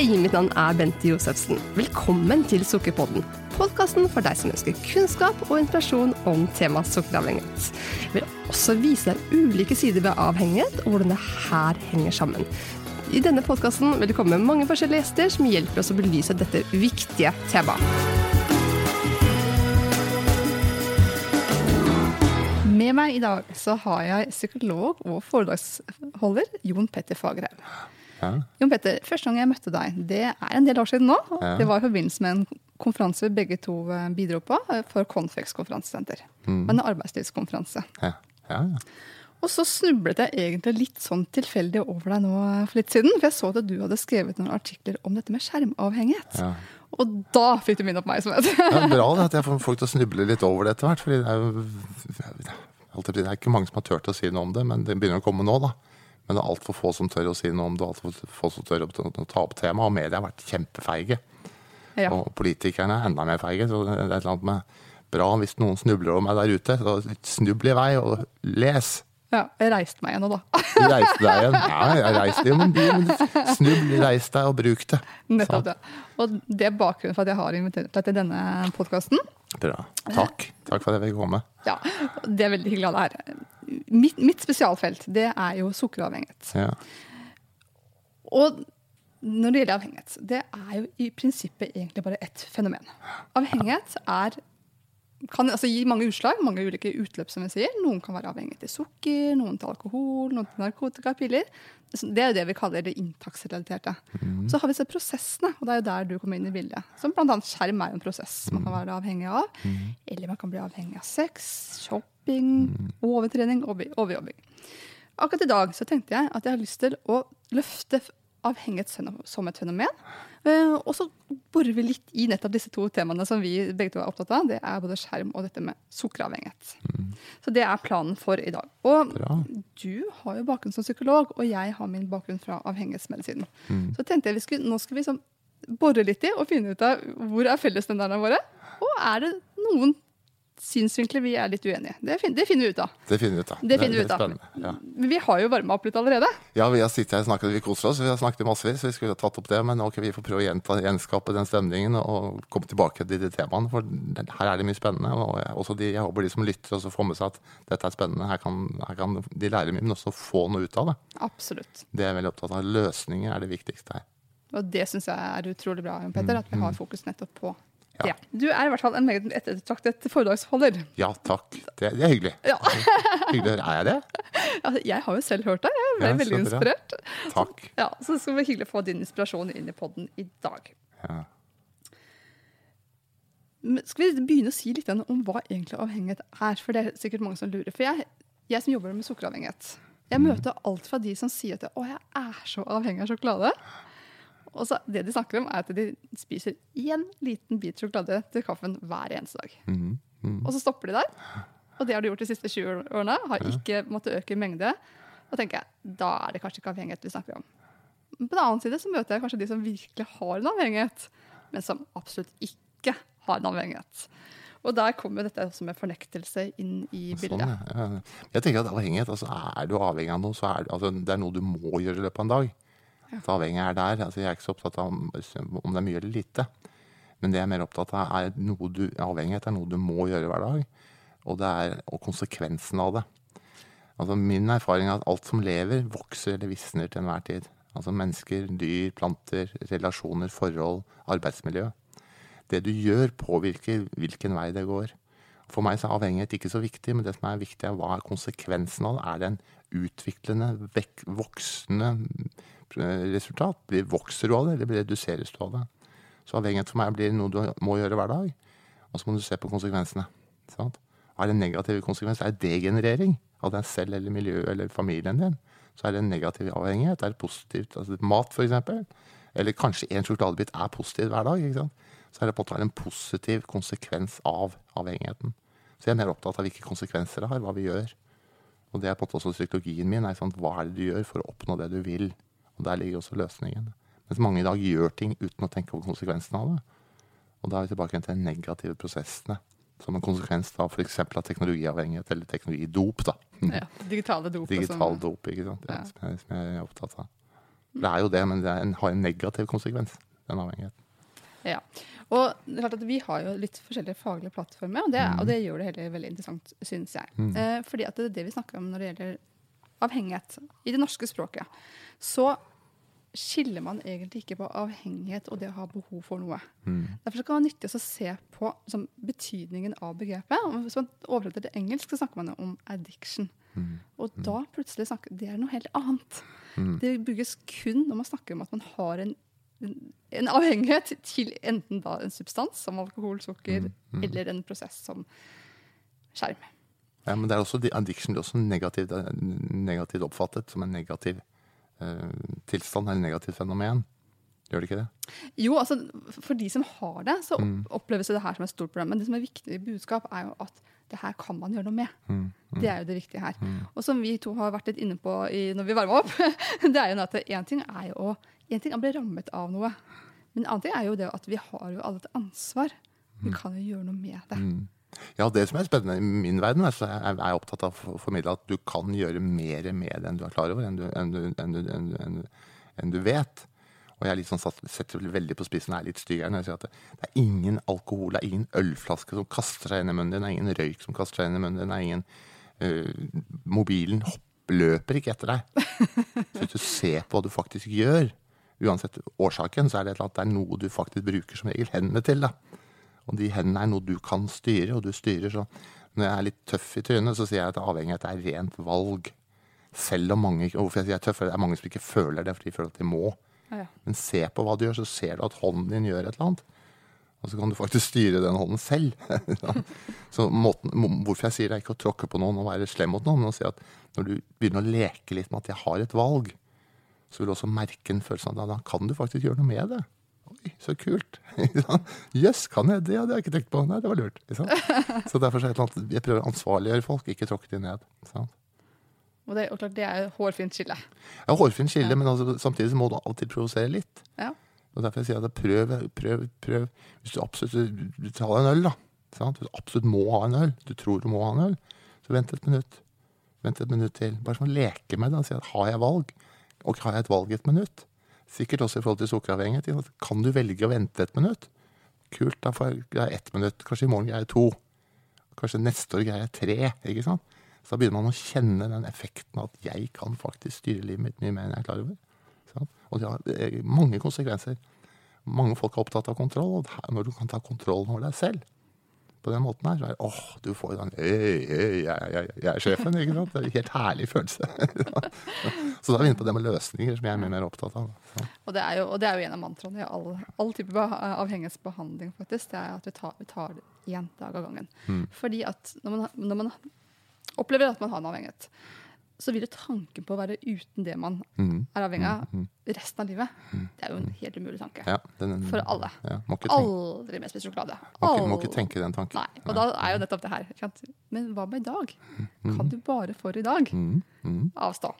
Hei, mitt navn er Bente Josefsen. Velkommen til Sukkerpodden. Podkasten for deg som ønsker kunnskap og inspirasjon om temaet sukkeravhengighet. Jeg vil også vise deg ulike sider ved avhengighet, og hvordan det her henger sammen. I denne podkasten vil det komme mange forskjellige gjester som hjelper oss å belyse dette viktige temaet. Med meg i dag så har jeg psykolog og foredragsholder Jon Petter Fagerhaug. Ja. Jon Petter, første gang jeg møtte deg, det er en del år siden nå. Ja. Det var i forbindelse med en konferanse vi begge to eh, bidro på eh, for Confex konferansesenter. En arbeidslivskonferanse. Ja. Ja. Og så snublet jeg egentlig litt sånn tilfeldig over deg nå eh, for litt siden. For jeg så at du hadde skrevet noen artikler om dette med skjermavhengighet. Ja. Og da fikk du min oppmerksomhet. Det er bra det, at jeg får folk til å snuble litt over det etter hvert. fordi det er jo det er ikke mange som har turt å si noe om det, men det begynner å komme nå. da. Men det er altfor få som tør å si noe om det, altfor få som tør å ta opp temaet. Og media har vært kjempefeige. ja. Og politikerne er enda mer feige. Så det er et eller annet med bra hvis noen snubler over meg der ute. Så snubl i vei, og les. Ja. Jeg reiste meg igjen nå, da. Du reiste deg igjen. Ja, jeg reiste jo, men du snubl, reis deg og bruk det. Nettopp det. Og det er bakgrunnen for at jeg har invitert deg til denne podkasten. Bra. Takk. Takk for at jeg fikk komme. Ja, det er veldig hyggelig å ha deg her. Mitt, mitt spesialfelt det er jo sukkeravhengighet. Ja. Og når det gjelder avhengighet, det er jo i prinsippet egentlig bare ett fenomen. Avhengighet er, kan altså gi mange utslag, mange ulike utløp, som vi sier. Noen kan være avhengig til sukker, noen til alkohol, noen til narkotika, piller. Det er jo det vi kaller det inntaksrelaterte. Så har vi så prosessene, og det er jo der du kommer inn i bildet. Som annet skjerm er en prosess man kan være avhengig av. Eller man kan bli avhengig av sex, shopping, overtrening, over- overjobbing. Akkurat i dag så tenkte jeg at jeg har lyst til å løfte avhengighet som- et fenomen. Eh, og så borer vi litt i nettopp disse to temaene som vi begge to er opptatt av. Det er både skjerm og dette med sukkeravhengighet. Så det er planen for i dag. Og Bra. du har jo bakgrunn som psykolog, og jeg har min bakgrunn fra avhengighetsmedisinen. Så tenkte jeg vi skulle, nå skal vi liksom bore litt i og finne ut av hvor er fellesnevnerne våre. Og er det noen synsvinkler vi er litt uenige. Det, fin- det finner vi ut av. Det finner vi ut av. Det finner vi ut av. Ja. Men vi har jo varma opp litt allerede. ja, vi har sittet her og snakket, vi koser oss. Vi har snakket massevis, så vi skulle ha tatt opp det. Men ok, vi får prøve å gjenta, gjenskape den stemningen og komme tilbake til de temaene. For her er det mye spennende. Og jeg, også de, jeg håper de som lytter, også får med seg at dette er spennende. Her kan, her kan de lære mye, men også få noe ut av det. Absolutt. Det er jeg veldig opptatt av. Løsninger er det viktigste her. Og det syns jeg er utrolig bra, Petter, at vi har fokus nettopp på Ja. Du er i hvert fall en meget ettertraktet foredragsholder. Ja, takk. Det, det er hyggelig. Ja. Hyggelig. Er jeg det? Altså, jeg har jo selv hørt deg. Jeg ble Ja, veldig inspirert. Takk. Ja, så det skal bli hyggelig å få din inspirasjon inn i podden i dag. Ja. Skal vi begynne å si litt om hva egentlig avhengighet er? For det er sikkert mange som lurer. For jeg, jeg som jobber med sukkeravhengighet, jeg Mm. møter alt fra de som sier at å, jeg er så avhengig av sjokolade. Og så det de snakker om, er at de spiser én liten bit sjokolade til kaffen hver eneste dag. Mm, Mhm. Og så stopper de der. Og det har de gjort de siste 20 årene. Har ikke måttet øke i mengde. Da tenker jeg, da er det kanskje ikke avhengighet vi snakker om. På den annen side så møter jeg kanskje de som virkelig har en avhengighet, men som absolutt ikke har en avhengighet. Og der kommer dette også med fornektelse inn i Sånn, bildet. Sånn, Ja. Jeg tenker at avhengighet, altså Er du avhengig av noe, så er det, altså, det er noe du må gjøre i løpet av en dag. Så avhengig er der. Altså, jeg er ikke så opptatt av om, om det er mye eller lite. Men det jeg er mer opptatt av, er noe du, avhengighet er noe du må gjøre hver dag. Og, det er, og konsekvensen av det. Altså, min erfaring er at alt som lever, vokser eller visner til enhver tid. Altså mennesker, dyr, planter, relasjoner, forhold, arbeidsmiljø. Det du gjør, påvirker hvilken vei det går. For meg er avhengighet ikke så viktig, men det som er viktig, er hva er konsekvensen av det. Er det en utviklende, voksende resultat? Blir, vokser du av det, eller blir reduseres du av det? Så avhengighet for meg blir noe du må gjøre hver dag. Og så må du se på konsekvensene. Sant? Er det negative konsekvenser? Er det degenerering av deg selv eller miljøet eller familien din? Så er det en negativ avhengighet. Er det positivt? Altså mat, eksempel. Eller kanskje en sjokoladebit er positiv hver dag. ikke sant? Så er det på en måte en positiv konsekvens av avhengigheten. Så jeg er mer opptatt av hvilke konsekvenser det har, hva vi gjør. Og det er på en måte også psykologien min. Er sant? Hva er det du gjør for å oppnå det du vil? Og der ligger også løsningen. Mens mange i dag gjør ting uten å tenke over konsekvensene av det. Og da er vi tilbake til de negative prosessene. Som en konsekvens av f.eks. av teknologiavhengighet eller teknologidop. da. Ja, digitale dop. Digital sånn. dop, ikke sant. Ja, Ja. Som, jeg, som jeg er opptatt av. Det er jo det, men det en, har en negativ konsekvens, den avhengigheten. Ja. Og det er klart at Vi har jo litt forskjellige faglige plattformer, og det, og det gjør det hele veldig interessant, synes jeg. Eh, fordi at det er det vi snakker om når det gjelder avhengighet. I det norske språket så skiller man egentlig ikke på avhengighet og det å ha behov for noe. Derfor så kan det være nyttig å se på som, betydningen av begrepet. Og Hvis man oversetter til engelsk, så snakker man om addiction. Og da plutselig snakker det er noe helt annet. Det brukes kun når man snakker om at man har en, en, en avhengighet til enten da en substans som alkohol, sukker, eller en prosess som skjerm. Ja, men det er også, addiction det er også negativt, eh, negativt oppfattet som en negativ tilstand eller negativt fenomen. Gjør det ikke det? Jo, altså for de som har det, så oppleves det her som et stort problem. Men det som er viktig budskap, er jo at det her kan man gjøre noe med. Det er jo det viktige her. Og som vi to har vært litt inne på i, når vi varma opp, det er jo at én ting er jo å en ting er å bli rammet av noe. Men en annen ting er jo det at vi har jo alle et ansvar. Vi kan jo gjøre noe med det. Ja, det som er spennende i min verden, er, at jeg er opptatt av å formidle at du kan gjøre mer med det enn du er klar over, enn du, enn du, enn du, enn du, vet. Og jeg er sånn satt, setter veldig på spissen, er litt stygg når jeg sier at det, det er ingen alkohol, det er ingen ølflaske som kaster seg inn i munnen din, det er ingen røyk som kaster seg inn i munnen din, det er ingen uh, Mobilen hopp, løper ikke etter deg. Så hvis du ser på hva du faktisk gjør, uansett årsaken, så er det, et eller annet, det er noe du faktisk bruker som regel hendene til. da. Og de hendene er noe du kan styre, og du styrer så Når jeg er litt tøff i trynet, så sier jeg at avhengighet er rent valg. Selv om mange og Hvorfor jeg sier jeg er tøff, det er mange som ikke føler det, for de føler at de må. Ja, ja. Men se på hva du gjør, så ser du at hånden din gjør et eller annet. Og så kan du faktisk styre den hånden selv. så måten, Hvorfor jeg sier det er ikke å tråkke på noen og være slem mot noen, men å si at når du begynner å leke litt med at jeg har et valg, så vil du også merke en følelse av at da kan du faktisk gjøre noe med det. Oi, så kult. Jøss, yes, kan jeg det? hadde det jeg ikke tenkt på. Nei, det var lurt. Så derfor så er annet, jeg prøver å ansvarliggjøre folk, ikke tråkke dem ned. Og det, og klart, det er hårfint skille. Ja, hårfint skille, men altså, samtidig så må du alltid provosere litt. Ja. Og derfor sier jeg at prøv, prøv, prøv. Hvis du absolutt du tar deg en øl, da. Sant? Hvis du absolutt må ha en øl, du tror du må ha en øl, så vent et minutt. Vent et minutt til. Bare sånn leke med det og si at har jeg valg? Og har jeg et valg i et minutt? Sikkert også i forhold til sukkeravhengighet. Kan du velge å vente et minutt? Kult, da får jeg greie ett minutt. Kanskje i morgen greier jeg to. Kanskje neste år greier jeg tre. ikke sant? Så da begynner man å kjenne den effekten at jeg kan faktisk styre livet mitt mye mer enn jeg er klar over. Og det har er mange konsekvenser. Mange folk er opptatt av kontroll, og når du kan ta kontrollen over deg selv på den måten her, så er åh, du får den «Hei, hei, jeg, jeg, jeg er sjefen, ikke sant? Det er en helt herlig følelse. så da er vi inne på det med løsninger, som jeg er mye mer opptatt av. Og det jo, og det er jo en av mantraene i all, all type avhengighetsbehandling, faktisk. Det er at vi tar, vi tar én dag av gangen. Mm. Fordi at når man, når man opplever at man har en avhengighet, så vil det tanken på å være uten det man Mm. er avhengig av resten av livet, det er jo en helt umulig tanke. Ja, den, For alle. Ja, Aldri mer spise sjokolade. må, ikke, må ikke tenke den tanken. Nei, og da er jo nettopp det her. Men hva med i dag? Kan du bare for i dag Mm, mm. avstå?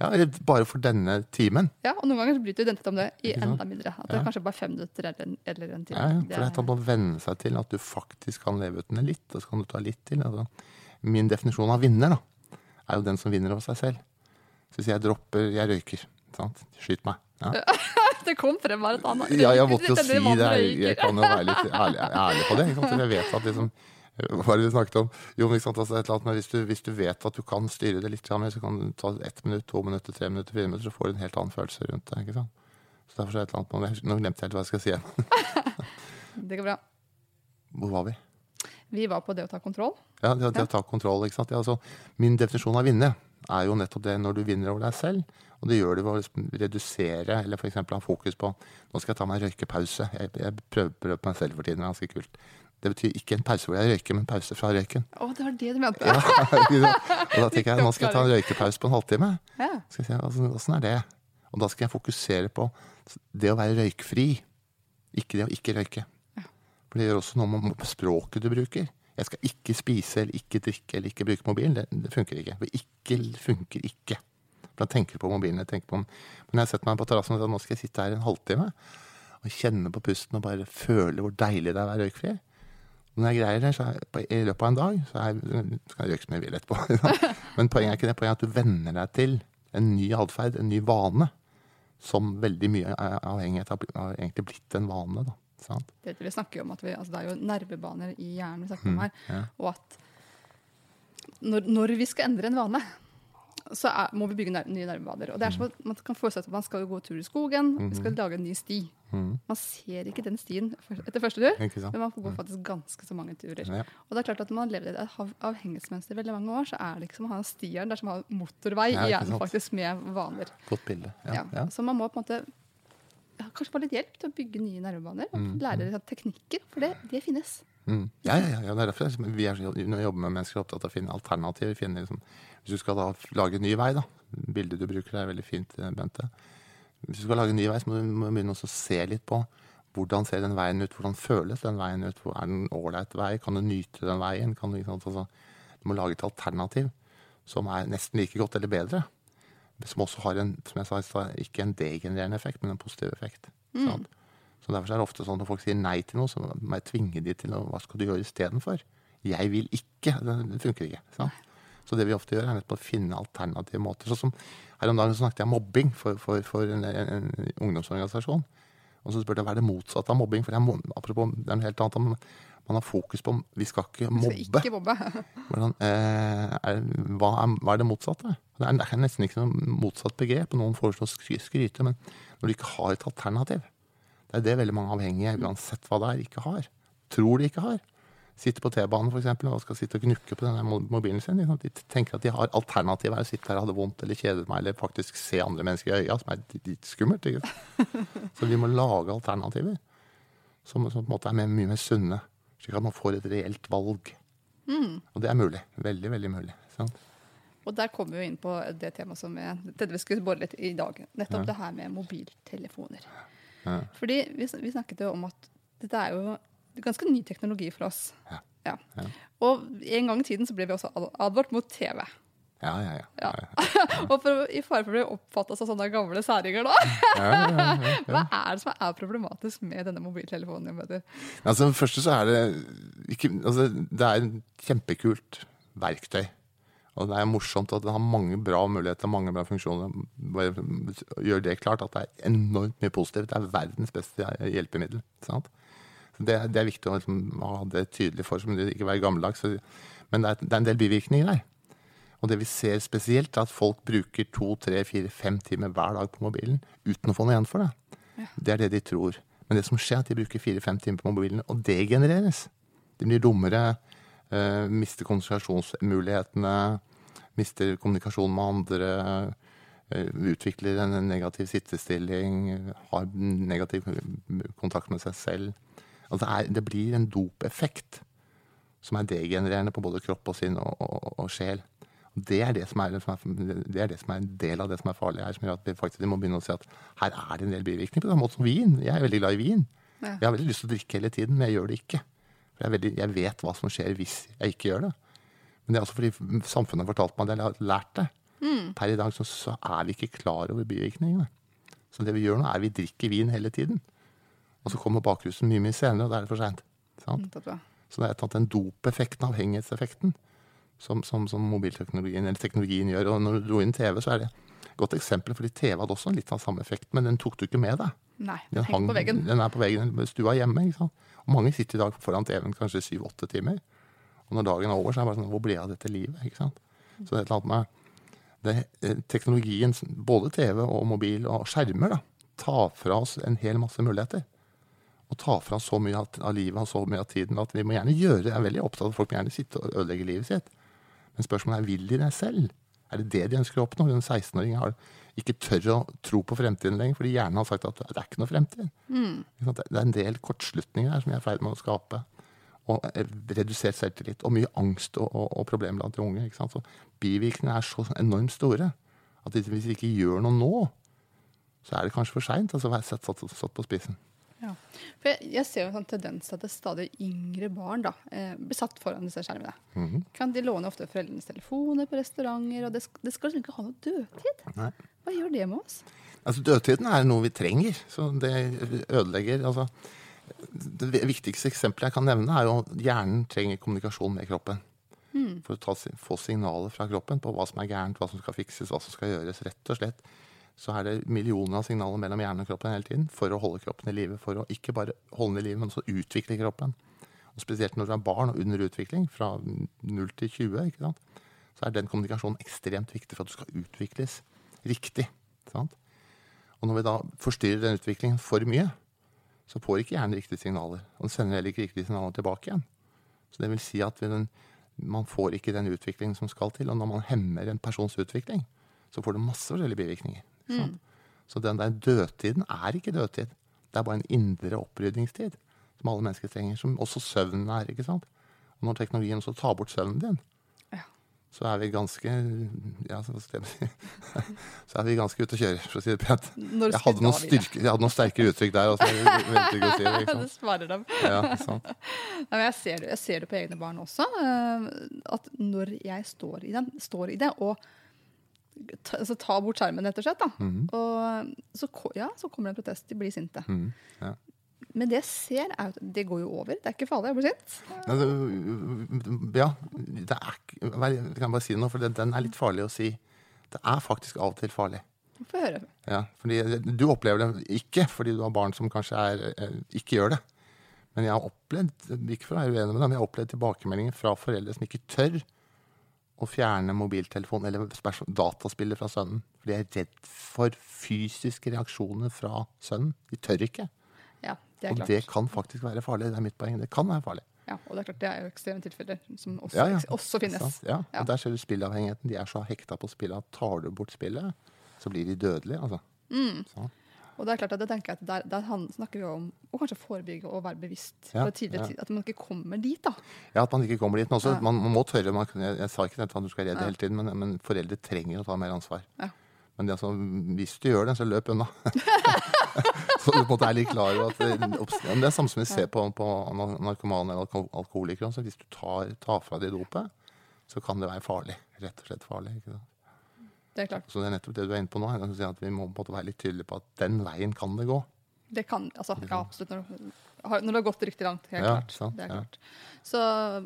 Ja, eller bare for denne timen. Ja, og noen ganger så bryter vi identitet om det i enda mindre. At det er kanskje bare fem minutter eller en, eller en time. Ja, ja, for det er- er å venne seg til at du faktisk kan leve uten det litt, og så kan du ta litt til. Altså. Min definisjon av vinner da, er jo den som vinner over seg selv. Så hvis jeg dropper, jeg røyker, sant? skyt meg. Ja. det kom frem bare et annet. Ja, jeg måtte jo si det. Jeg, jeg kan jo være litt ærlig, ærlig på det. Jeg vet at liksom hva er det vi snakket om? Jo, altså hvis, du, hvis du vet at du kan styre det litt, mer, så kan du ta ett minutt, to minutter, tre minutter, fire minutter, så får du en helt annen følelse rundt det. Så derfor er det et eller annet, Nå glemte jeg helt hva jeg skal si igjen. Det går bra. Hvor var vi? Vi var på det å ta kontroll. Ja, det, det å ta kontroll. ikke sant? Ja, altså, min definisjon av vinne er jo nettopp det når du vinner over deg selv. Og det gjør du ved å liksom redusere, eller f.eks. ha fokus på nå skal jeg ta meg en røykepause. Jeg, jeg prøver, prøver på meg selv for tiden, det er ganske kult. Det betyr ikke en pause hvor jeg røyker, men pause fra røyken. Å, det var det du mente. Ja, og da tenker jeg nå skal jeg ta en røykepause på en halvtime. Ja. Skal jeg se, altså, Åssen er det? Og da skal jeg fokusere på det å være røykfri, ikke det å ikke røyke. Det gjør også noe med språket du bruker. Jeg skal ikke spise eller ikke drikke eller ikke bruke mobilen. Det, det funker ikke. For ikke funker ikke. For da tenker du på mobilen. Jeg tenker på, men jeg setter meg på terrassen og at nå skal jeg sitte her en halvtime og kjenne på pusten og bare føle hvor deilig det er å være røykfri. Når jeg greier det, så er, på, i løpet av en dag, så, er, så kan jeg røyke så mye jeg vil etterpå. Men poenget er ikke det. Poenget er at du venner deg til en ny atferd, en ny vane. som veldig mye av- avhengighet har egentlig blitt en vane. da. Sant? Det, vi snakker jo om at vi, altså det er jo nervebaner i hjernen vi snakker om her. ja. Og at når, når vi skal endre en vane, så er, må vi bygge ner nye nervebaner. Og det er som at Man kan forestille seg at man skal gå tur i skogen, vi skal lage en ny sti. Mhm. Man ser ikke den stien etter første tur, men man får gå faktisk ganske så mange turer. Ja. Og det er klart at Når man lever i et avhengighetsmønster i veldig mange år, så er det ikke som å ha en sti her, det er som å ha motorvei Ja, i hjernen faktisk med vaner. Godt bilde. Så man må på en måte kanskje få litt hjelp til å bygge nye nervebaner. Og Mm, lære litt teknikker, for det, det finnes. Mm. Ja, ja, ja, det er derfor jeg- vi er, når vi jobber med mennesker, er opptatt av å finne alternativer. Finne, liksom, hvis du skal da lage en ny vei, da. Bildet du bruker er veldig fint, eh, Bente. Hvis du skal lage en ny vei, så må du begynne å se litt på hvordan ser den veien ut, hvordan føles den veien ut. Er den en ålreit vei? Kan du nyte den veien? Kan du, liksom, altså, du må lage et alternativ som er nesten like godt eller bedre. Som også har en, som jeg sa, ikke en degenererende effekt, men en positiv effekt. Mm. Så Derfor er det ofte sånn når folk sier nei til noe, så må jeg tvinge de til noe. Hva skal du gjøre istedenfor? Jeg vil ikke. Det, funker ikke. Sant? Så det vi ofte gjør, er å finne alternative måter. Sånn som Her om dagen snakket jeg om mobbing for, for, for en, en, ungdomsorganisasjon. Og så spurte jeg hva er det motsatte av mobbing. For det er, apropos, det er noe helt annet. Man, man har fokus på vi skal ikke Vi mobbe. skal ikke mobbe. Hvordan, eh, er, hva, er, hva er det motsatte? Det er, det er nesten ikke noe motsatt begrep. Noen foreslår skryte, men når du ikke har et alternativ Det er det veldig mange avhengige, uansett hva det er, ikke har. Tror de ikke har. Sitter på T-banen for eksempel, og skal sitte og gnukke på denne mobilen sin. Liksom. De tenker at de har alternativ å sitte her og ha det vondt eller kjede meg, eller faktisk se andre mennesker i øya, som er litt- litt skummelt. Ikke sant? Så vi må lage alternativer som, som på en måte er mer, mye mer sunne, slik at man får et reelt valg. Og det er mulig. Veldig, veldig mulig. Sant? Og der kommer vi jo inn på det temaet som jeg, vi skulle bore litt i dag. Nettopp det her med mobiltelefoner. Ja. Fordi vi, vi snakket jo om at dette er jo ganske ny teknologi for oss. Ja. Ja. Ja. Og en gang i tiden så ble vi også advart mot TV. Ja, ja, ja. Ja. ja, ja. Og for, i fare for å bli oppfatta som sånne gamle særinger, da. ja, ja, ja. Hva er det som er problematisk med denne mobiltelefonen? mener? Altså, det første så er det ikke, altså, Det er en kjempekult verktøy. Og det er morsomt at den har mange bra muligheter, mange bra funksjoner. Bare gjør det klart at det er enormt mye positivt. Det er verdens beste hjelpemiddel. Sant? Så det, det er viktig å liksom, ha det tydelig for seg, men ikke være gammeldags. Men det er, det er en del bivirkninger der. Og det vi ser spesielt, er at folk bruker to, tre, fire, fem timer hver dag på mobilen uten å få noe igjen for det. Det er det de tror. Men det som skjer, er at de bruker fire-fem timer på mobilen, og det genereres. De blir dummere, øh, mister konsentrasjonsmulighetene, mister kommunikasjon med andre, eh, utvikler en negativ sittestilling, har negativ kontakt med seg selv. Altså det, er, det blir en dopeffekt som er degenererende på både kropp og sinn og, og, og sjel. Det er det, som er, det er det som er en del av det som er farlig her, som gjør at vi faktisk må begynne å si at her er det en del bivirkninger. På samme måte som vin. Jeg er veldig glad i vin. Ja. Jeg har veldig lyst til å drikke hele tiden, men jeg gjør det ikke. For jeg, veldig, jeg vet hva som skjer hvis jeg ikke gjør det. Men det er også fordi samfunnet har fortalt meg det, eller har lært det. Per i dag så, så er vi ikke klar over bivirkningene. Så det vi gjør nå, er vi drikker vin hele tiden. Og så kommer bakrusen mye mye senere, og da er det for seint. Mm? Så det er tatt den dopeffekten, avhengighetseffekten, som, som, som mobilteknologien eller teknologien gjør. Og når du dro inn TV, så er det et godt eksempel, fordi TV hadde også litt av samme effekt, men den tok du ikke med deg. Nei, Den, heng på veggen. den er på veggen i stua hjemme. ikke sant? Og mange sitter i dag foran TV-en kanskje syv-åtte timer. Og når dagen er over, så er det bare sånn Hvor ble jeg av dette livet? ikke sant? Så det er et eller annet med det, eh, teknologien, både TV og mobil og skjermer, da, tar fra oss en hel masse muligheter. Og tar fra oss så mye av, livet og så mye av tiden at vi må gjerne gjøre Jeg er veldig opptatt av at folk må gjerne sitte og ødelegge livet sitt. Men spørsmålet er vil de det selv? Er det det de ønsker å oppnå? En 16-åring har ikke tør å tro på fremtiden lenger, fordi hjernen har sagt at det er ikke noe fremtid. Mm. Det er en del kortslutninger her som vi er i ferd med å skape. Og eh, redusert selvtillit. Og mye angst og, og, og problemer blant de unge. Ikke sant? Så bivirkningene er så enormt store at hvis vi ikke gjør noe nå, så er det kanskje for seint. Altså, være satt, satt, satt på spissen. Ja. For jeg, jeg ser jo en sånn tendens til at det stadig yngre barn da, eh, blir satt foran disse skjermene. Mhm. Kan De låne ofte foreldrenes telefoner på restauranter, og det, sk- det skal liksom ikke ha noe dødtid. Nei. Hva gjør det med oss? Altså, dødtiden er noe vi trenger, så det ødelegger altså, Det viktigste eksempelet jeg kan nevne, er jo at hjernen trenger kommunikasjon med kroppen. For å ta, få signaler fra kroppen på hva som er gærent, hva som skal fikses, hva som skal gjøres. Rett og slett så er det millioner av signaler mellom hjernen og kroppen hele tiden for å holde kroppen i live. For å ikke bare holde den i live, men også utvikle kroppen. Og Spesielt når du er barn og under utvikling, fra 0 til 20, ikke sant? så er den kommunikasjonen ekstremt viktig for at du skal utvikles riktig. Sant? Og når vi da forstyrrer den utviklingen for mye, så får ikke hjernen riktige signaler. Og den sender heller ikke riktige signaler tilbake igjen. Så det vil si at den, man får ikke den utviklingen som skal til. Og når man hemmer en persons utvikling, så får du masse forskjellige bivirkninger. Mm. Så den der dødtiden er ikke dødtid. Det er bare en indre opprydningstid som alle mennesker trenger. Som også søvnen er. ikke sant? Og når teknologien også tar bort søvnen din, så er vi ganske ja, så, så er vi ganske ute å kjøre, for å si det pent. Jeg hadde, noen styrke, jeg hadde noen sterkere uttrykk der. Også, jeg å si det, du sparer dem. Ja, Nei, jeg, ser det, jeg, ser det, på egne barn også. Eh, at når jeg står i, den, står i det og ta, altså, tar bort skjermen, rett og slett, da, mm og så, ja, så kommer det en protest. De blir sinte. Mm, ja. Men det jeg ser, er at det går jo over. Det er ikke farlig å bli sint. Ja, det er, jeg kan bare si noe, for den er litt farlig å si. Det er faktisk av og til farlig. Få høre. Ja, fordi Du opplever det ikke fordi du har barn som kanskje er, eh, ikke gjør det. Men jeg har opplevd ikke for å være uenig med dem, jeg har opplevd tilbakemeldinger fra foreldre som ikke tør å fjerne mobiltelefon eller dataspillet fra sønnen. For de er redd for fysiske reaksjoner fra sønnen. De tør ikke. Det og det kan faktisk være farlig. Det er mitt poeng. Det kan være farlig. Ja, og det er klart det er jo ekstreme tilfeller som også, ja, ja. også finnes. Ja, og Der ser du spillavhengigheten. De er så hekta på spillet at tar du bort spillet, så blir de dødelige. altså. Mm. Og det er klart at jeg tenker at der, der snakker vi om å kanskje forebygge og være bevisst. Ja, ja. At man ikke kommer dit. da. Ja, at man ikke kommer dit. Men også, ja. man, man, må tørre. Man, jeg, jeg, sa ikke at du skal redde hele tiden, men, men, foreldre trenger å ta mer ansvar. Men det, altså, hvis du gjør det, så løp unna. så du måte er litt klar over at det, det er samme som vi ser på, på narkomane eller alkoholikere. Så hvis du tar, tar fra dem dopet, så kan det være farlig. Rett og slett farlig. Det er klart. Så det er nettopp det du er inne på nå. at Vi må på en måte være litt tydelige på at den veien kan det gå. Det kan, altså, ja, absolutt. Når, når det har gått riktig langt. Helt ja, klart. Sant, det er klart. Ja. Så,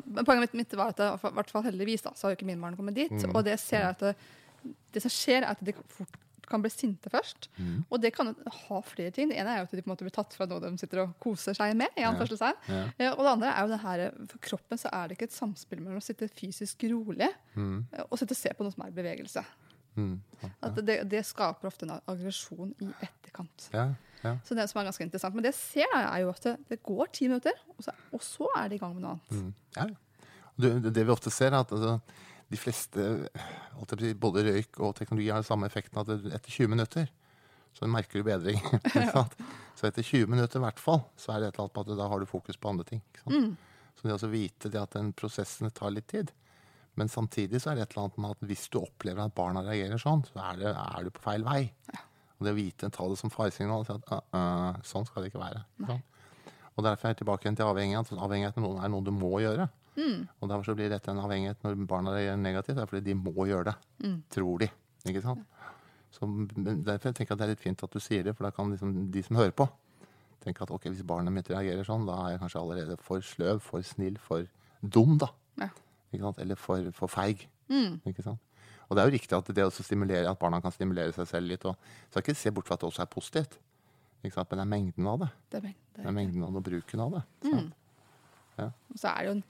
men poenget mitt, mitt var at det, i hvert fall heldigvis da, så har jo ikke min barn kommet dit. Mm. Og det, ser jeg at det, det, som skjer, er at det fort kan bli sinte først. Mm. Og det kan ha flere ting. Det ene er jo at de på en måte blir tatt fra noe de sitter og koser seg med. i ja. ja. Og det andre er jo det her, for kroppen så er det ikke et samspill mellom å sitte fysisk rolig mm. og sitte og se på noe som er bevegelse. Mm, ja. At det, det, skaper ofte en aggresjon i etterkant. Ja, så det som er ganske interessant. Men det ser jeg er jo at det, det går ti minutter, og så, og så, er de i gang med noe annet. Mm, det, det, vi ofte ser, er at altså, de fleste Både røyk og teknologi har den samme effekten at etter 20 minutter så merker du bedring. så etter 20 minutter i hvert fall, så er det et eller annet på at da har du fokus på andre ting. Mm. Så det å vite det at den prosessen tar litt tid, men samtidig så er det et eller annet med at hvis du opplever at barna reagerer sånn, så er, det, er du på feil vei. Ja. Og det å vite, ta det som faresignal og si at uh, uh, sånn skal det ikke være. Sånn. Og derfor er jeg tilbake til avhengighet. Avhengighet er noe du må gjøre. Mm. Og derfor så blir dette en avhengighet når barna reagerer negativt. Det er fordi de må gjøre det. Mm. Tror de. Ikke sant? Så derfor jeg tenker jeg at det er litt fint at du sier det, for da kan liksom de som hører på, tenke at ok, hvis barnet mitt reagerer sånn, da er jeg kanskje allerede for sløv, for snill, for dum, da. Ja. Eller for, for feig. Mm. Og det er jo riktig at det å stimulere, at barna kan stimulere seg selv litt. Og, så ikke se bort fra at det også er positivt. Ikke sant? Men det er mengden av det. Det er, mengden, det er mengden av det og bruken av det. Mm. Ja. Så er det jo en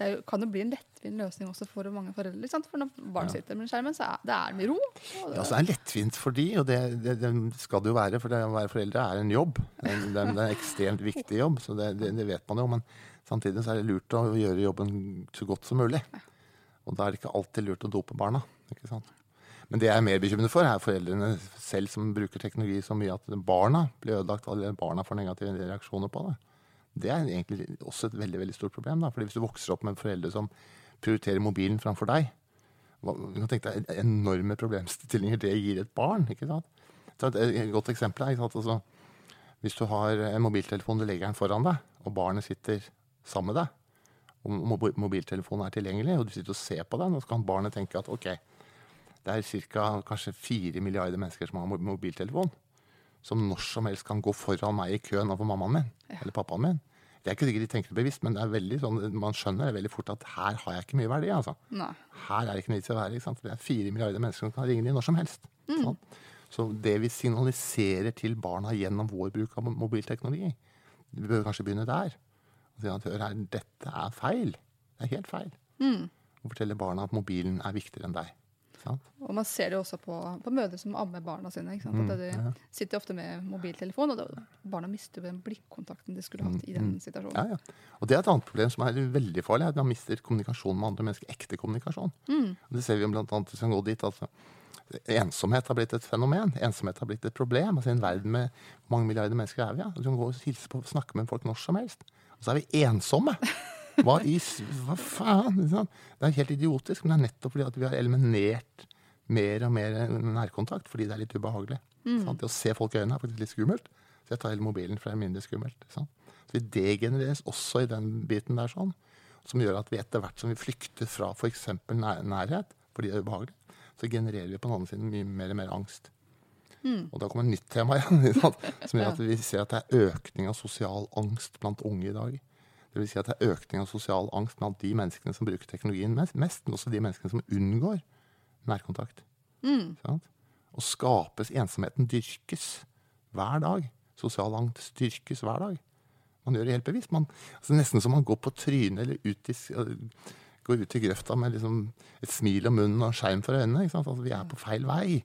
det jo, kan jo bli en lettvint løsning også for mange foreldre. For når barn ja. sitter med skjermen, så er det er med ro. Det, ja, så er det lettvint for de, og det, det, det, skal det jo være. For det å være foreldre er en jobb. Det er, det er en ekstremt viktig jobb, så det, vet man jo. Men samtidig så er det lurt å gjøre jobben så godt som mulig. Og da er det ikke alltid lurt å dope barna. ikke sant? Men det jeg er mer bekymret for, er foreldrene selv som bruker teknologi så mye at barna blir ødelagt, eller barna får negative reaksjoner på det. Det er egentlig også et veldig veldig stort problem. Da. Fordi Hvis du vokser opp med foreldre som prioriterer mobilen framfor deg Du kan tenke deg enorme problemstillinger det gir et barn. ikke sant? Et godt eksempel er altså, hvis du har en mobiltelefon, du legger den foran deg, og barnet sitter sammen med deg, og mobiltelefonen er tilgjengelig, og du sitter og ser på den, og så kan barnet tenke at ok, det er ca. kanskje fire milliarder mennesker som har mobiltelefon. Som når som helst kan gå foran meg i køen overfor mammaen min ja. eller pappaen min. Det er ikke sikkert de tenker det bevisst, men det er veldig sånn, man skjønner det veldig fort at her har jeg ikke mye verdi. altså. Nei. Her er det ikke noe vits i å være. ikke sant? Det er fire milliarder mennesker som kan ringe dem når som helst. Mm. Sånn. Så det vi signaliserer til barna gjennom vår bruk av mobilteknologi Vi bør kanskje begynne der. Og si at hør her, dette er feil. Det er helt feil. Og fortelle barna at mobilen er viktigere enn deg. Og man ser det jo også på, på mødre som ammer barna sine. Sant? At de sitter ofte med mobiltelefon, og da, barna mister jo den blikkontakten de skulle hatt i den situasjonen. Ja, ja. Og det er et annet problem som er veldig farlig, er at man mister kommunikasjon med andre mennesker. Ekte kommunikasjon. Mm. det ser vi jo blant annet hvis man går dit. altså Ensomhet har blitt et fenomen. Ensomhet har blitt et problem. altså I en verden med mange milliarder mennesker er vi? Ja? Du kan gå og hilse på snakke med folk når som helst. Og så er vi ensomme! Hva, i, hva faen? Det er helt idiotisk, men det er nettopp fordi at vi har eliminert mer og mer nærkontakt fordi det er litt ubehagelig. Sant? Det å se folk i øynene er faktisk litt skummelt. Så jeg tar hele mobilen, for det er mindre skummelt. Sant? Så vi degenereres også i den biten der sånn, som gjør at vi etter hvert som vi flykter fra f.eks. Nær, nærhet, fordi det er ubehagelig, så genererer vi på den andre siden mye mer og mer angst. Og da kommer et nytt tema igjen, som gjør at vi ser at det er økning av sosial angst blant unge i dag. Vil si at det er økning av sosial angst blant de menneskene som bruker teknologien mest, mest men også de menneskene som unngår nærkontakt. Mm. Og skapes ensomheten dyrkes hver dag. Sosial angst dyrkes hver dag. Man gjør det helt bevisst. Man, altså nesten som man går på trynet eller ut i, øh, går ut i grøfta med liksom et smil om munnen og skjerm for øynene. Altså, vi er på feil vei.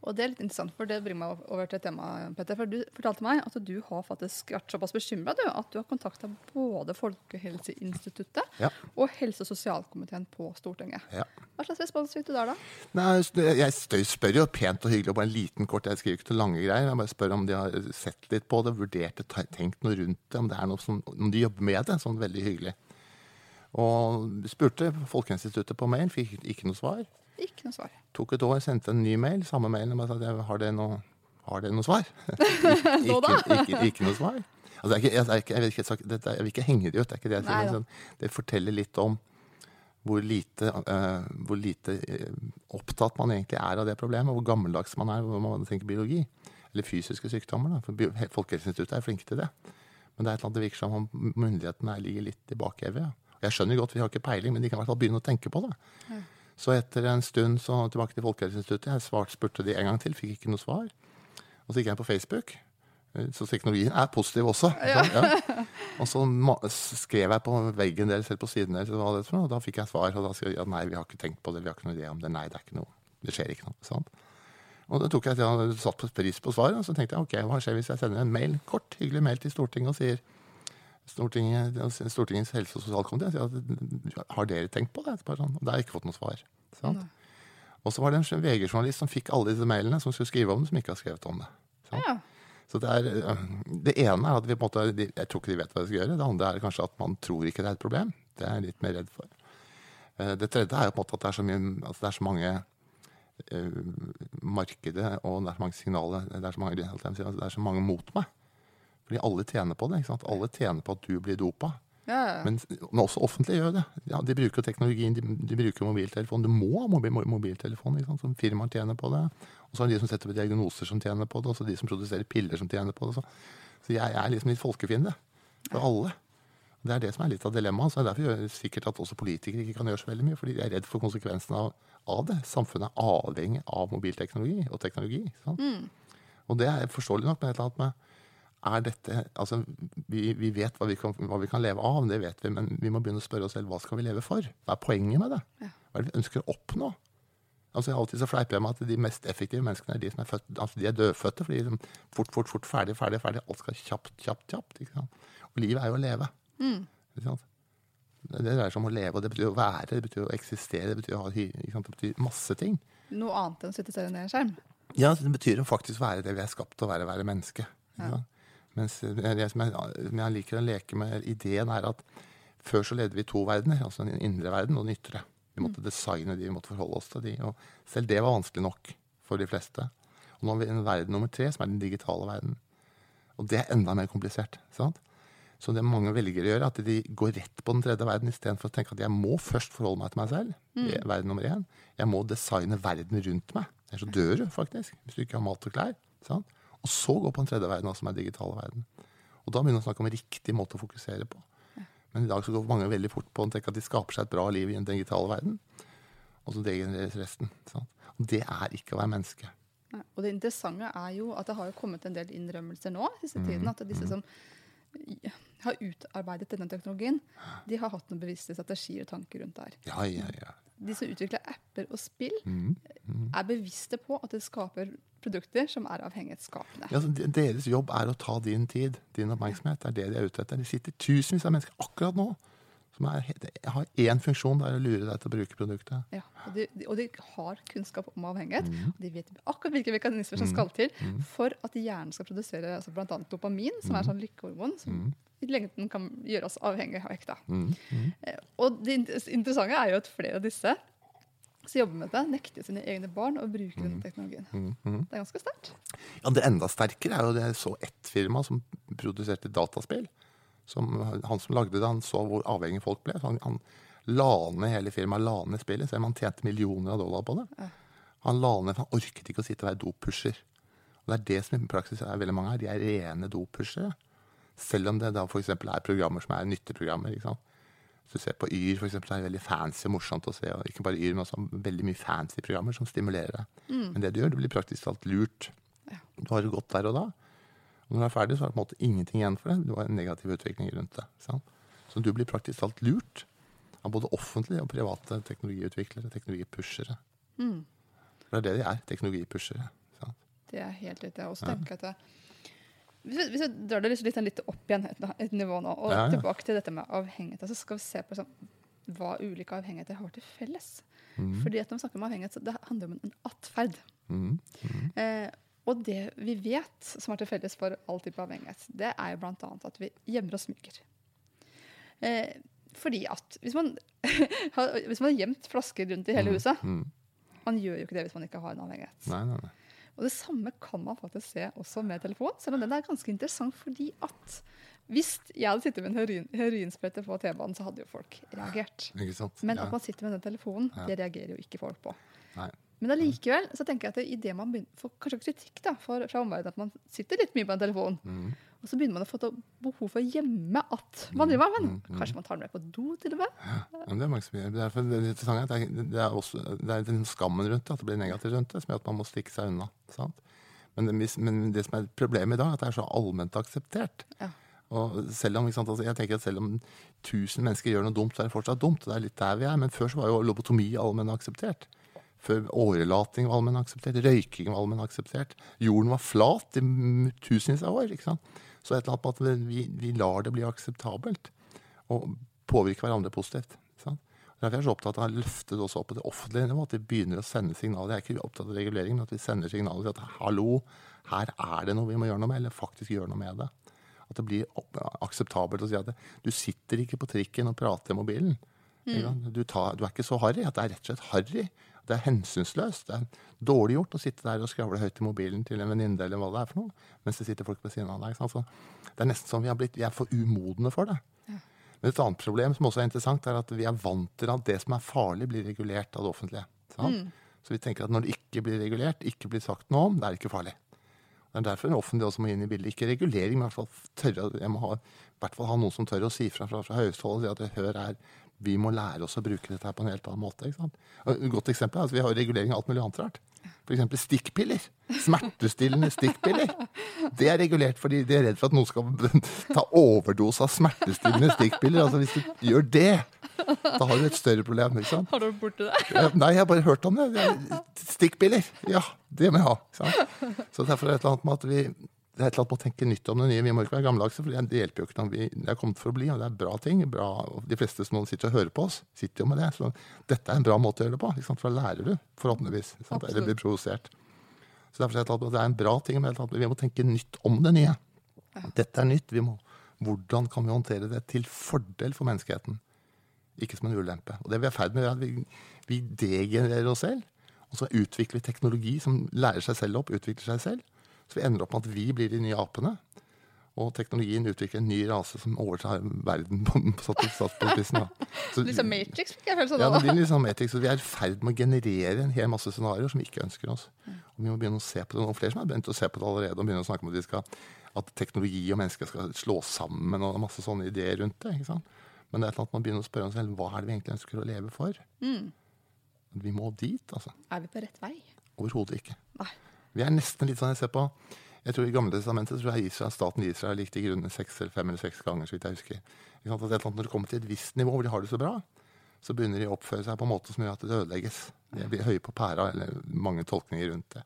Og det er litt interessant, for det bringer meg over til et tema, Petter. For du fortalte meg at du har faktisk vært såpass bekymra at du har kontakta både Folkehelseinstituttet Ja. og helse- og sosialkomiteen på Stortinget. Ja. Hva slags respons fikk du der, da? Nei, jeg spør jo pent og hyggelig og bare en liten kort. Jeg skriver ikke til lange greier. Jeg bare spør om de har sett litt på det, vurdert det, tenkt noe rundt det. Om, det er noe som, om de jobber med det. Sånn veldig hyggelig. Og spurte Folkehelseinstituttet på mail, fikk ikke noe svar. Ikke noe svar. Tok et år, sendte en ny mail, samme mail, og sa at har det noe, har det noe svar? ikke, ikke, ikke, ikke noe svar. Altså, jeg, er jeg, jeg, er- jeg vil ikke henge det ut, det er ikke det jeg sier. Nei sånn, Det forteller litt om hvor lite, uh, hvor lite eh, opptatt man egentlig er av det problemet, hvor gammeldags man er hvor man tenker biologi. Eller fysiske sykdommer. Da. For Folkehelseinstituttet er flinke til det. Men det er et eller annet det virker som om myndighetene ligger litt i bakevja. Jeg skjønner godt, vi har ikke peiling, men de kan i hvert fall begynne å tenke på det. Så etter en stund så tilbake til Folkehelseinstituttet. Jeg svarte, spurte de en gang til, fikk ikke noe svar. Og så gikk jeg på Facebook. Eh, Så teknologien er positiv også. Ja. Ja. Og så skrev jeg på veggen deres eller på siden deres, er og da fikk jeg svar. Og da skrev jeg at nei, vi har ikke tenkt på det, vi har ikke noe idé om det. Nei, det er ikke noe. Det skjer ikke noe. Sant? Og da tok jeg ja, satt på pris på svaret, og så tenkte jeg ok, hva skjer hvis jeg sender en mail, kort, hyggelig mail til Stortinget og sier Stortinget, Stortingets helse- og sosialkomité sier at har dere tenkt på det? Sånn. Og da har jeg ikke fått noe svar. Sant? Og så var det en VG-journalist som fikk alle disse mailene, som skulle skrive om det, som ikke har skrevet om det. Sant? Ja. Så det, er, øh, det ene er at vi på en måte, jeg tror ikke de vet hva de skal gjøre. Det andre er kanskje at man tror ikke det er et problem. Det er jeg litt mer redd for. Eh, Det tredje er jo på en måte at det er så, mye, altså det er så mange uh, markedet og det er så mange signaler, det er så mange, det er så mange mot meg. Fordi alle tjener på det. Alle tjener på at du blir dopa. Ja, ja. Men, men også offentlige gjør det. Ja, de bruker teknologien, de, de bruker mobiltelefon. Du må ha mobil, mobiltelefon, ikke sant? som firmaer tjener på det. Og så er det de som setter på diagnoser som tjener på det, og så de som produserer piller som tjener på det. Så, så jeg er liksom litt folkefiende for alle. Det er det som er litt av dilemmaet. Så det er derfor gjør sikkert at også politikere ikke kan gjøre så veldig mye, fordi de er redd for konsekvensene av, av det. Samfunnet er avhengig av mobilteknologi og teknologi. Sant? Og det er forståelig nok, men et eller annet med er dette, altså vi, vi vet hva vi, kan, hva vi kan leve av, det vet vi, men vi må begynne å spørre oss selv hva skal vi leve for? Hva er poenget med det? Hva er det vi ønsker å oppnå? Altså Alltid så fleiper jeg med at de mest effektive menneskene er de som er født, altså de er dødfødte. fordi de, fort, fort, fort, ferdig, ferdig, ferdig. Alt skal kjapt, kjapt, kjapt. Ikke sant? Og livet er jo å leve. Sant? Det dreier seg om å leve, og det betyr å være, det betyr å eksistere, det betyr, å ha, ikke sant? Det betyr masse ting. Noe annet enn å sitte se ned i en skjerm. Ja, det betyr å faktisk være det vi er skapt til å være, være menneske. sant? Mens det, som, jeg, som jeg liker å leke med ideen, er at før så levde vi i to verdener. Altså den indre verden og den ytre. Vi måtte designe de, vi måtte forholde oss til de. Og selv det var vanskelig nok for de fleste. Og nå har vi en verden nummer tre, som er den digitale verden. Og det er enda mer komplisert. sant? Så det mange velger å gjøre, at de går rett på den tredje verden istedenfor å tenke at jeg må først forholde meg til meg selv. Er Verden nummer én. Jeg må designe verden rundt meg. Ellers så dør du faktisk, hvis du ikke har mat og klær. sant? Og så gå på den tredje verden, som er den digitale verden. Og da begynner vi å snakke om riktig måte å fokusere på. Men i dag så går mange veldig fort på å tenke at de skaper seg et bra liv i den digitale verden. Og så degenereres resten. Sant? Og det er ikke å være menneske. Og det interessante er jo at det har jo kommet en del innrømmelser nå siste tiden. At disse som har utarbeidet denne teknologien, de har hatt noen bevisste strategier og tanker rundt det her. Ja, ja, ja. De som utvikler apper og spill, Mm. er bevisste på at det skaper produkter som er avhengighetsskapende. Ja, altså, Deres jobb er å ta din tid, din oppmerksomhet. Det er det de er ute etter. Det sitter tusenvis av mennesker akkurat nå som er, har én funksjon, det er å lure deg til å bruke produktet. Ja, og, de, og de har kunnskap om avhengighet. Mm. og De vet akkurat hvilke mekanismer som skal til for at hjernen skal produsere altså bl.a. dopamin, som Mm. er sånn lykkehormon som i lengden kan gjøre oss avhengig av hekta. Mm. Mm. Og det interessante er jo at flere av disse som jobber med det, nekter sine egne barn å bruke Mm. denne teknologien. Det er ganske sterkt. Ja, Det enda sterkere er jo det jeg så ett firma som produserte dataspill. Som, han som lagde det, han så hvor avhengig folk ble. Så han, han la ned hele firmaet, la ned spillet, selv om han tjente millioner av dollar på det. Han la ned, for han orket ikke å sitte og være dopusher. Og det er det som i praksis er veldig mange her. De er rene dopushere. Selv om det da f.eks. er programmer som er nytteprogrammer. ikke sant? Hvis du ser på Yr, for eksempel, så er det veldig fancy og morsomt å se. og Ikke bare Yr, men også veldig mye fancy programmer som stimulerer deg. Men det du gjør, det blir praktisk talt lurt. Du har det godt der og da. Og når du er ferdig, så er det på en måte ingenting igjen for det. Du har en negativ utvikling rundt det. Sant? Så du blir praktisk talt lurt av både offentlige og private teknologiutviklere, teknologipushere. For det er det de er, teknologipushere. Sant? Det er helt riktig. Jeg så tenker jeg at det, hvis, vi, drar det litt, litt, litt opp igjen et, et nivå nå, og Ja, ja. tilbake til dette med avhengighet, så skal vi se på sånn, hva ulike avhengigheter har til felles. Fordi at når vi snakker om avhengighet, så det handler om en atferd. Mm. Eh, og det vi vet som er til felles for all type avhengighet, det er jo bl.a. at vi gjemmer og smyger. Eh, fordi at hvis man, har, hvis man har gjemt flasker rundt i hele huset Mm. Man gjør jo ikke det hvis man ikke har en avhengighet. Nei, nei, nei. Og det samme kan man faktisk se også med telefon, selv om den er ganske interessant fordi at hvis jeg hadde sittet med en heroin, heroinsprøyte på T-banen, så hadde jo folk reagert. Ikke sant? Men ja. at man sitter med den telefonen, Ja. det reagerer jo ikke folk på. Nei. Men allikevel så tenker jeg at idet man begynner, får kanskje kritikk da, for, fra omverdenen, at man sitter litt mye på en telefon, Mm. Og så begynner man å få behov for å gjemme at man driver med avhengighet. Kanskje man tar den med på do til og med. Ja, men det er mange som gjør. Derfor, det, er det, det, er også, det er den skammen rundt det, at det blir negativt rundt det, som gjør at man må stikke seg unna. Sant? Men, det, men det som er problemet i dag, er at det er så allment akseptert. Ja. Og selv om, sant, altså jeg tenker at selv om tusen mennesker gjør noe dumt, så er det fortsatt dumt. Det er litt der vi er. Men før så var jo lobotomi allmenn akseptert. Før årelating var allmenn akseptert. Røyking var allmenn akseptert. Jorden var flat i tusenvis av år. ikke sant? Så et eller annet at vi, vi lar det bli akseptabelt. Og påvirke hverandre positivt. sant? Derfor er jeg så opptatt av å løfte det også opp på det offentlige nivå. At vi begynner å sende signaler. Jeg er ikke opptatt av regulering, men at vi sender signaler at hallo, her er det noe vi må gjøre noe med, eller faktisk gjøre noe med det. At det blir akseptabelt å si at du sitter ikke på trikken og prater i mobilen. Mm. Du, tar, du er ikke så harry. At det er rett og slett harry. Det er hensynsløst. Det er dårlig gjort å sitte der og skravle høyt i mobilen til en venninne eller hva det er for noe, mens det sitter folk ved siden av deg. ikke? Så det er nesten som vi, har blitt, vi er for umodne for det. Men et annet problem som også er interessant, er at vi er vant til at det som er farlig, blir regulert av det offentlige. Mm. Så vi tenker at når det ikke blir regulert, ikke blir sagt noe om, det er ikke farlig. Det er derfor det offentlige også må inn i bildet. Ikke regulering, men i hvert fall tørre, jeg må ha, i hvert fall ha noen som tør å si fra fra, fra høyeste hold at hør her, vi må lære oss å bruke dette her på en helt annen måte. Et godt eksempel er at vi har regulering av alt mulig annet rart. F.eks. stikkpiller. Smertestillende stikkpiller. Det er regulert fordi de er redd for at noen skal ta overdose av smertestillende stikkpiller. Altså Hvis du gjør det, da har du et større problem. ikke sant? Har du vært borti det? Nei, jeg har bare hørt om det. Er Stikkpiller. Ja, det må jeg ha. Så derfor er det et eller annet med at vi det er et eller annet å tenke nytt om det nye. Vi må ikke være gammeldagse, for det hjelper jo ikke når vi er kommet for å bli. Og det er bra ting. Bra, de fleste som sitter og hører på oss, sitter jo med det. Så dette er en bra måte å gjøre det på. Ikke sant? For da lærer du, forhåpentligvis. Eller blir provosert. Så derfor er det, det er en bra ting, men vi må tenke nytt om det nye. Dette er nytt. Vi må, hvordan kan vi håndtere det til fordel for menneskeheten? Ikke som en ulempe. Og det vi er i ferd med, er at vi, vi degenererer oss selv. Og så utvikler vi teknologi som lærer seg selv opp, utvikler seg selv. Så vi ender opp med at vi blir de nye apene. Og teknologien utvikler en ny rase som overtar verden på, satt, satt på spissen. da. Så- Litt som Matrix, fikk jeg følelsen ja, det blir sånn Matrix, og Vi er i ferd med å generere en hel masse scenarioer som vi ikke ønsker oss. Og Vi må begynne å se på det. Noen flere som har begynt å se på det allerede. og begynne å snakke om at, skal, at teknologi og mennesker skal slås sammen og masse sånne ideer rundt det. ikke sant? Men det er et eller annet man begynner å spørre selv hva er det vi egentlig ønsker å leve for. Vi må dit, altså. Er vi på rett vei? Overhodet ikke. Nei. Vi er nesten litt sånn jeg ser på jeg tror I Gamle testamentet tror jeg Israel, staten Israel gikk til grunne seks eller fem eller seks ganger. så vidt jeg husker. Ikke sant? At et eller annet Når det kommer til et visst nivå hvor de har det så bra, så begynner de å oppføre seg på en måte som gjør at det ødelegges. De blir høye på pæra, eller mange tolkninger rundt det.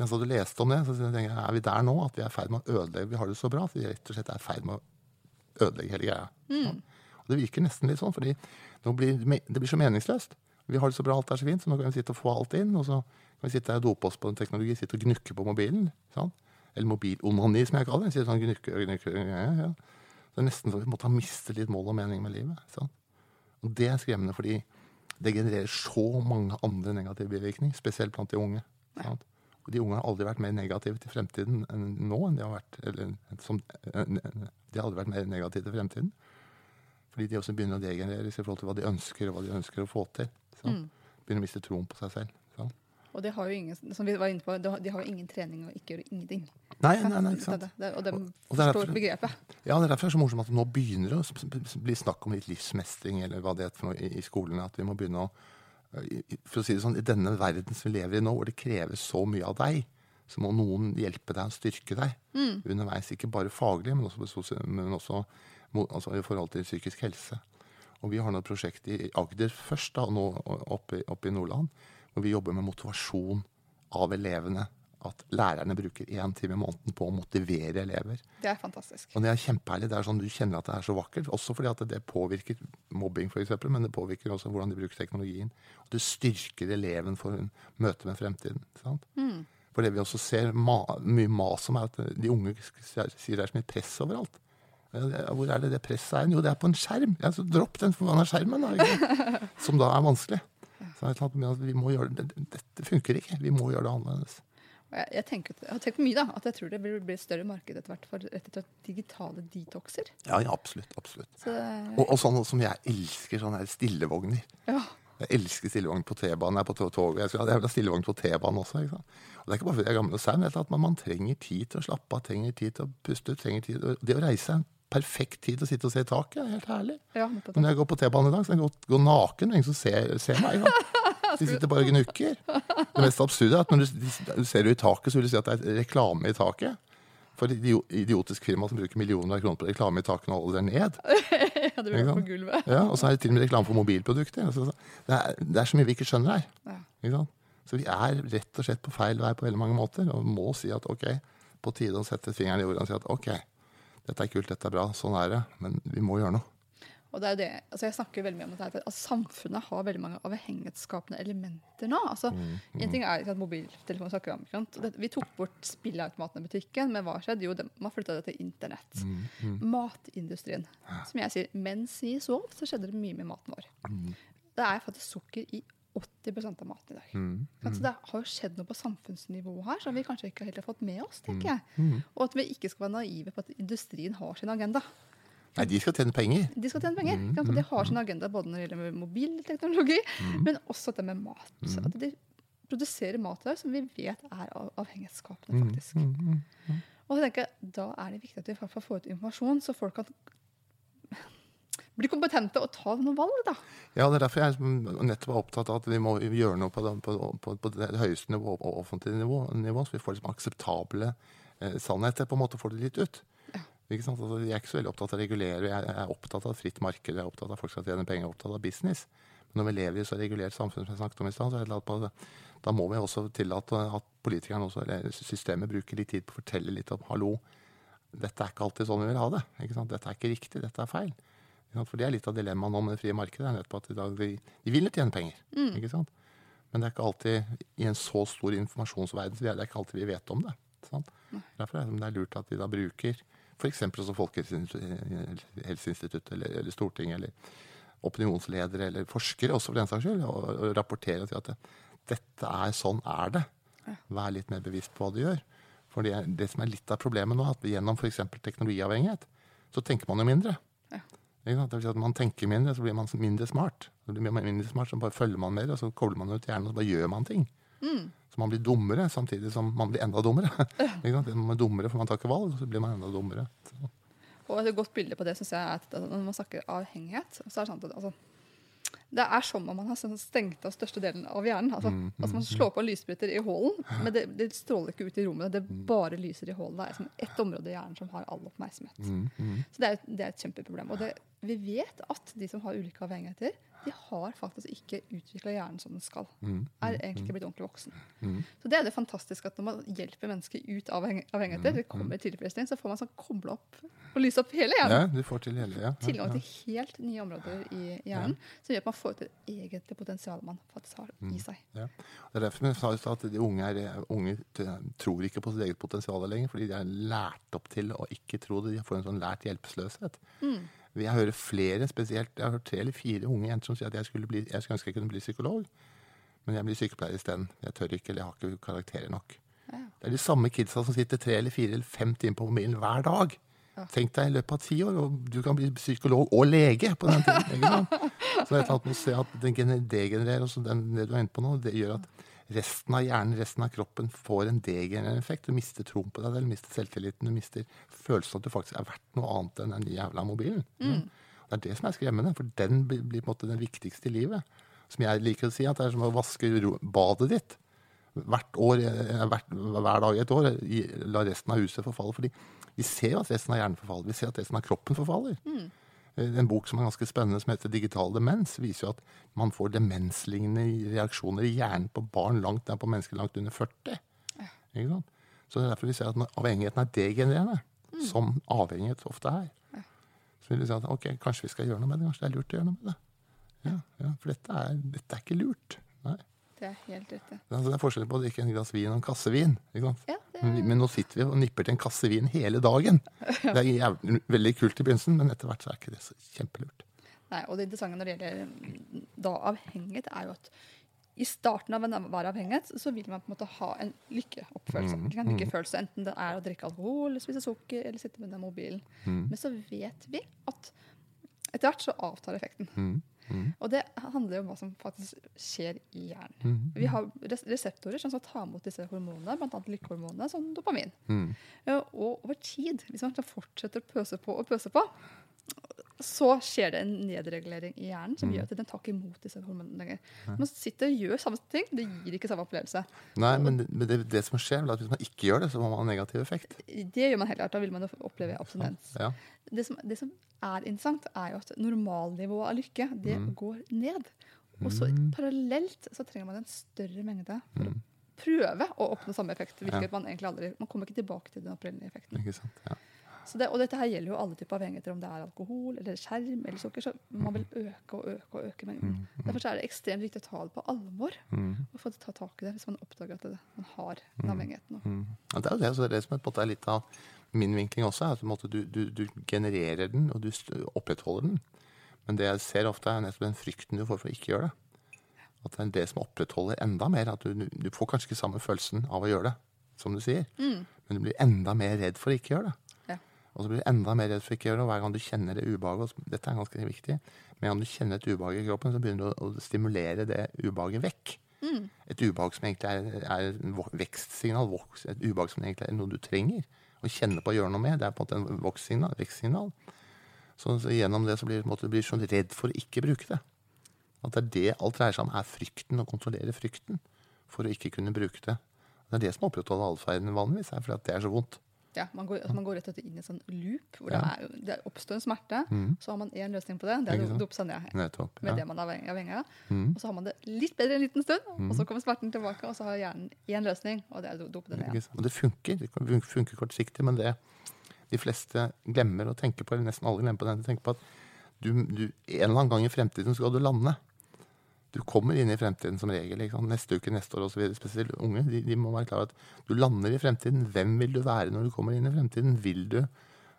Mens da du leste om det, så tenker jeg, er vi der nå at vi er i ferd med å ødelegge Vi har det så bra at vi rett og slett er i ferd med å ødelegge hele greia. Ja. Og det virker nesten litt sånn, fordi blir, det blir så meningsløst. Vi har det så bra, alt er så fint, så nå kan vi sitte og få alt inn. Og så kan vi sitte her og dope oss på den teknologi, sitte og gnukke på mobilen. Sant? Eller mobilonani, som jeg kaller det. Sitte sånn gnukke, gnukke, ja, ja. Det er nesten så vi måtte ha mistet litt mål og mening med livet. Sant? Og det er skremmende, fordi det genererer så mange andre negative bivirkninger, spesielt blant de unge. Sant? Og de unge har aldri vært mer negative til fremtiden enn nå. enn De har vært, eller, som, de har aldri vært mer negative til fremtiden. Fordi de også begynner å degenerere i forhold til hva de ønsker, og hva de ønsker å få til. Mm. Begynner å miste troen på seg selv. Sant? Og de har jo ingen, som vi var inne på, de har jo ingen trening og ikke gjøre ingenting. Nei, nei, nei, ikke sant. Det, det, og de og forstår derfor, begrepet. Ja, det er derfor det er så morsomt at det nå begynner å bli snakk om litt livsmestring eller hva det er for noe i, i skolene. At vi må begynne å For å si det sånn, i denne verden som vi lever i nå, hvor det kreves så mye av deg, så må noen hjelpe deg og styrke deg mm. underveis. Ikke bare faglig, men også, men også altså, i forhold til psykisk helse. Og vi har nå et prosjekt i Agder først, da, nå oppe, oppe i Nordland, hvor vi jobber med motivasjon av elevene at lærerne bruker én time i måneden på å motivere elever. Det er fantastisk. Og det er kjempeherlig. Det er sånn Du kjenner at det er så vakkert. Også fordi at det påvirker mobbing, f.eks., men det påvirker også hvordan de bruker teknologien. Og det styrker eleven for en møte med fremtiden. sant? Mm. For det vi også ser ma mye mas om, er at de unge sier det er så mye press overalt. Hvor er det det presset er? Jo, det er på en skjerm. Ja, så dropp den forbanna skjermen, da. Som da er vanskelig. Så vi må gjøre det. Dette funker ikke. Vi må gjøre det annerledes. Jeg, jeg, tenker, jeg, har tenkt mye da, at jeg tror det vil bli større marked etter hvert for etter digitale detoxer. Ja, ja absolutt. absolutt. Så, og, og sånn som jeg elsker sånne her stillevogner. Ja. Jeg elsker stillevogn på T-banen. på toget. Jeg skal ha stillevogn på T-banen også. ikke sant? Og Det er ikke bare fordi jeg er gammel og sau, men at man, man trenger tid til å slappe av, trenger tid til å puste ut. trenger tid. Det å reise er en perfekt tid til å sitte og se i taket. helt herlig. Ja, Når jeg går på T-banen i dag, så kan jeg gå, gå naken. Ingen som ser, ser meg. Ja. De sitter bare og gnukker. Det mest absurde er at når du ser i taket, så vil du si at det er reklame i taket. For idiotisk firma som bruker millioner av kroner på reklame i taket og holder det ned. ja, det blir på gulvet. Ja, Og så er det til og med reklame for mobilprodukter. Altså, det, er, det, er, så mye vi ikke skjønner her. Ja. Så vi er rett og slett på feil vei på veldig mange måter, og må si at ok, på tide å sette fingeren i jorda og si at ok, dette er kult, dette er bra, sånn er det, men vi må gjøre noe. Og det er det, altså Jeg snakker veldig mye om at, at Samfunnet har veldig mange avhengighetsskapende elementer nå. altså mm, mm. En ting er at mobiltelefonen snakker om. Vi tok bort spilleautomatene i butikken, men hva skjedde? Jo, de, man flytta det til internett. Mm, mm. Matindustrien. Som jeg sier, mens vi sov, så skjedde det mye med maten vår. Mm. Det er faktisk sukker i 80% av maten i dag. Mm, mm. Så det har jo skjedd noe på samfunnsnivå her som vi kanskje ikke helt har fått med oss. tenker jeg. Mm, og at vi ikke skal være naive på at industrien har sin agenda. Nei, de skal tjene penger. De skal tjene penger. Mm, de har sin agenda både når det gjelder mobilteknologi, mm. men også det med mat. Mm. At de produserer mat der som vi vet er avhengighetsskapende, mm, faktisk. Mm, mm, og så tenker jeg, Da er det viktig at vi får ut informasjon, så folk kan bli kompetente og ta noen valg. da. Ja, Det er derfor jeg nettopp er opptatt av at vi må gjøre noe på det, på, på, på det høyeste nivå, offentlige nivå, nivå, så vi får liksom akseptable eh, sannheter. på en måte får det litt ut. Altså, jeg er ikke så veldig opptatt av å regulere. Jeg er opptatt av fritt marked, jeg er opptatt av at folk skal tjene penger, jeg er opptatt av business. Men når vi lever i så regulert samfunn som jeg snakket om i stad, så da må vi også tillate at politikerne også, eller systemet bruker litt tid på å fortelle litt om hallo, dette er ikke alltid sånn vi vil ha det. Dette er ikke riktig, dette er feil. For det er litt av dilemmaet nå med det frie markedet. er nettopp at de, de vil tjene penger. Mm. ikke sant? Men det er ikke alltid i en så stor informasjonsverden det er ikke alltid vi vet om det. Sant? Derfor er det lurt at vi da bruker F.eks. som Folkehelseinstituttet eller, eller Stortinget eller opinionsledere eller forskere også for den saks skyld, og, og rapportere til at det, dette er sånn er det. Vær litt mer bevisst på hva du gjør. For det, det som er litt av problemet nå, at gjennom f.eks. teknologiavhengighet, så tenker man jo mindre. Ja. Det vil si at Man tenker mindre, så blir man mindre smart. Så blir man mindre smart, så bare følger man mer, og så kobler man ut hjernen, og så bare gjør man ting. Mm. Så man blir dummere samtidig som man blir enda dummere. man er dummere for man tar ikke valg, så blir man enda dummere. Og Et godt bilde på det synes jeg er at når man snakker avhengighet, så er det sånn at altså, Det er som om man har sånn stengt av største delen av hjernen. Altså, Mm, altså Man slår på lysbryter i hallen, men det, det stråler ikke ut i rommet. Det Mm. bare lyser i hallen. Det er som ett område i hjernen som har all oppmerksomhet. Mm, mm. Så det er, det er et kjempeproblem. Og det, vi vet at de som har ulike avhengigheter, de har faktisk ikke utvikla hjernen som den skal. Mm, Er egentlig ikke blitt ordentlig voksen. mm. Så det er det fantastiske at når man hjelper mennesker ut av avhengigheter, Mm, det kommer tilfredsstillelse, så får man sånn koble opp og lyse opp hele hjernen. Ja, du får til hele ja, ja, Tilgang til helt nye områder i hjernen, som gjør at man får ut det egentlige potensialet man faktisk har Mm. i seg. Ja. Det er derfor vi sa at de unge, er, unge tror ikke på sitt eget potensial lenger, fordi de er lært opp til å ikke tro det. De får en sånn lært hjelpeløshet. Mm. Jeg hører flere, spesielt jeg har hørt tre eller fire unge jenter som sier at jeg skulle, bli, jeg skulle ønske jeg kunne bli psykolog, men jeg blir sykepleier isteden. Jeg tør ikke, eller jeg har ikke karakterer nok. Ja. Det er de samme kidsa som sitter tre eller fire eller fem timer på mobilen hver dag. Ja. Tenk deg i løpet av ti år, og du kan bli psykolog og lege på den tiden. Så det er et eller annet med å se at den gener- degenererer, også den, det du er inne på nå, det gjør at resten av hjernen, resten av kroppen, får en degenererende effekt. Du mister troen på deg selv, mister selvtilliten, du mister følelsen av at du faktisk er verdt noe annet enn den jævla mobilen. Mm. Det er det som er skremmende, for den blir på en måte den viktigste i livet. Som jeg liker å si, at det er som å vaske badet ditt. Hvert år, eh, hvert, hver dag i et år la resten av huset forfalle. fordi vi ser at resten av hjernen forfaller. Vi ser at resten av kroppen forfaller. Mm. Eh, En bok som er ganske spennende, som heter 'Digital demens', viser jo at man får demenslignende reaksjoner i hjernen på barn langt ned på mennesker langt under 40. Ikke sant? Så det er derfor vi ser at avhengigheten er degenererende, som avhengighet ofte er, Ja. så vil vi si at ok, kanskje vi skal gjøre noe med det. Kanskje det er lurt å gjøre noe med det. Ja, ja, For dette er, dette er ikke lurt. Nei. Det er helt riktig. Altså, det er forskjell på å drikke en glass vin og en kasse vin. Ja, er... Men, nå sitter vi og nipper til en kasse vin hele dagen. Det er jævlig, veldig kult i begynnelsen, men etter hvert så er ikke det så kjempelurt. Nei, og det interessante når det gjelder mm, da avhengighet, er jo at i starten av enhver avhengighet så vil man på en måte ha en lykkeoppfølelse. Mm, En? Lykkefølelse, Enten det er å drikke alkohol, eller spise sukker eller sitte med den mobilen. Mm. Men så vet vi at etter hvert så avtar effekten. Mm, mm, Og det handler jo om hva som faktisk skjer i hjernen. mm, Vi har res- reseptorer som skal ta imot disse hormonene, bl.a. lykkehormonene, som dopamin. mm. Ja, Og over tid, hvis man fortsetter å pøse på og pøse på, så skjer det en nedregulering i hjernen som Mm. gjør at den tar ikke imot disse hormonene lenger. Man sitter og gjør samme ting, det gir ikke samme opplevelse. Nei, men, det, men det, det som skjer, er at hvis man ikke gjør det, så må man ha negativ effekt. Det gjør man helt klart, da vil man oppleve abstinens. Ja. Det som, det som er interessant, er jo at normalnivået av lykke, det Mm. går ned. Og så parallelt så trenger man en større mengde for Mm. å prøve å oppnå samme effekt. Hvilket man egentlig aldri Man kommer ikke tilbake til den opprinnelige effekten. Ikke sant? Ja. Så det, og dette her gjelder jo alle typer avhengigheter, om det er alkohol eller skjerm eller sukker. Så man vil øke og øke og øke mengden. Derfor så er det ekstremt viktig å ta det på alvor Mm, og få ta tak i det hvis man oppdager at det, man har den avhengigheten. mm. Ja, det er jo det, så det er det som er litt av min vinkling også. er at du, du, du genererer den, og du opprettholder den. Men det jeg ser ofte, er nettopp den frykten du får for å ikke gjøre det. At det er det som opprettholder enda mer. At du, du får kanskje ikke samme følelsen av å gjøre det, som du sier. Men du blir enda mer redd for å ikke gjøre det. Og så blir du enda mer redd for å ikke gjøre noe. hver gang du kjenner det ubehaget og Dette er ganske viktig. Med en gang du kjenner et ubehag i kroppen, så begynner du å, å stimulere det ubehaget vekk. Et ubehag som egentlig er, er en vekstsignal. Voks, et ubehag som egentlig er noe du trenger å kjenne på å gjøre noe med. Det er på en måte en vokstsignal, vekstsignal. Så, så gjennom det så blir du sånn blir så redd for å ikke bruke det. At det er det alt dreier seg om, er frykten, å kontrollere frykten for å ikke kunne bruke det. Det er det som opprettholder atferden vanligvis, er fordi at det er så vondt. Ja, man går, altså man går rett og slett inn i en sånn loop hvor Ja. det, er, det oppstår en smerte. Så har man én løsning på det. Det er å dope seg ned Nettopp. med Ja. det man er avhengig- av. Mm. Og så har man det litt bedre en liten stund, og så kommer smerten tilbake, og så har hjernen én løsning, og det er å dope det ned Og det funker. Det funker kortsiktig, men det de fleste glemmer å tenke på, eller nesten alle glemmer på det, de tenker på at du, du, en eller annen gang i fremtiden skal du lande. Du kommer inn i fremtiden som regel. Neste uke, neste år osv. Spesielt unge. De, de må være klar over at du lander i fremtiden. Hvem vil du være når du kommer inn i fremtiden? Vil du,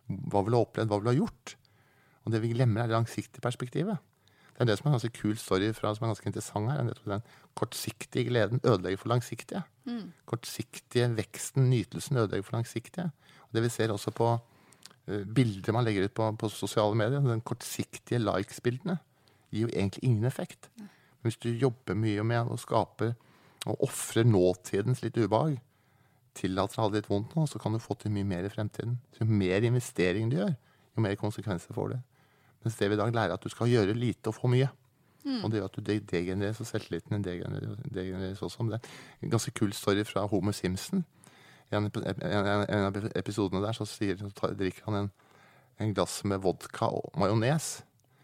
hva vil du ha opplevd? Hva vil du ha gjort? Og det vi glemmer, er det langsiktige perspektivet. Det er det som er en ganske kul story fra, som er ganske interessant her. er Den kortsiktige gleden ødelegger for langsiktige. Kortsiktige veksten, nytelsen, ødelegger for langsiktige. Og det vi ser også på eh, bilder man legger ut på, på sosiale medier, den kortsiktige likes-bildene, gir jo egentlig ingen effekt. Men hvis du jobber mye med å skape og ofrer nåtidens litt ubehag, tillater å ha det litt vondt nå, så kan du få til mye mer i fremtiden. Så jo mer investering du gjør, jo mer konsekvenser får det. Mens det vi i dag lærer at du skal gjøre lite og få mye. Og det gjør at du de- degenereres, og selvtilliten degenereres, også. Men det er en ganske kul story fra Homer Simpson. I en, av episodene der så, sier, så drikker han en, en glass med vodka og majones.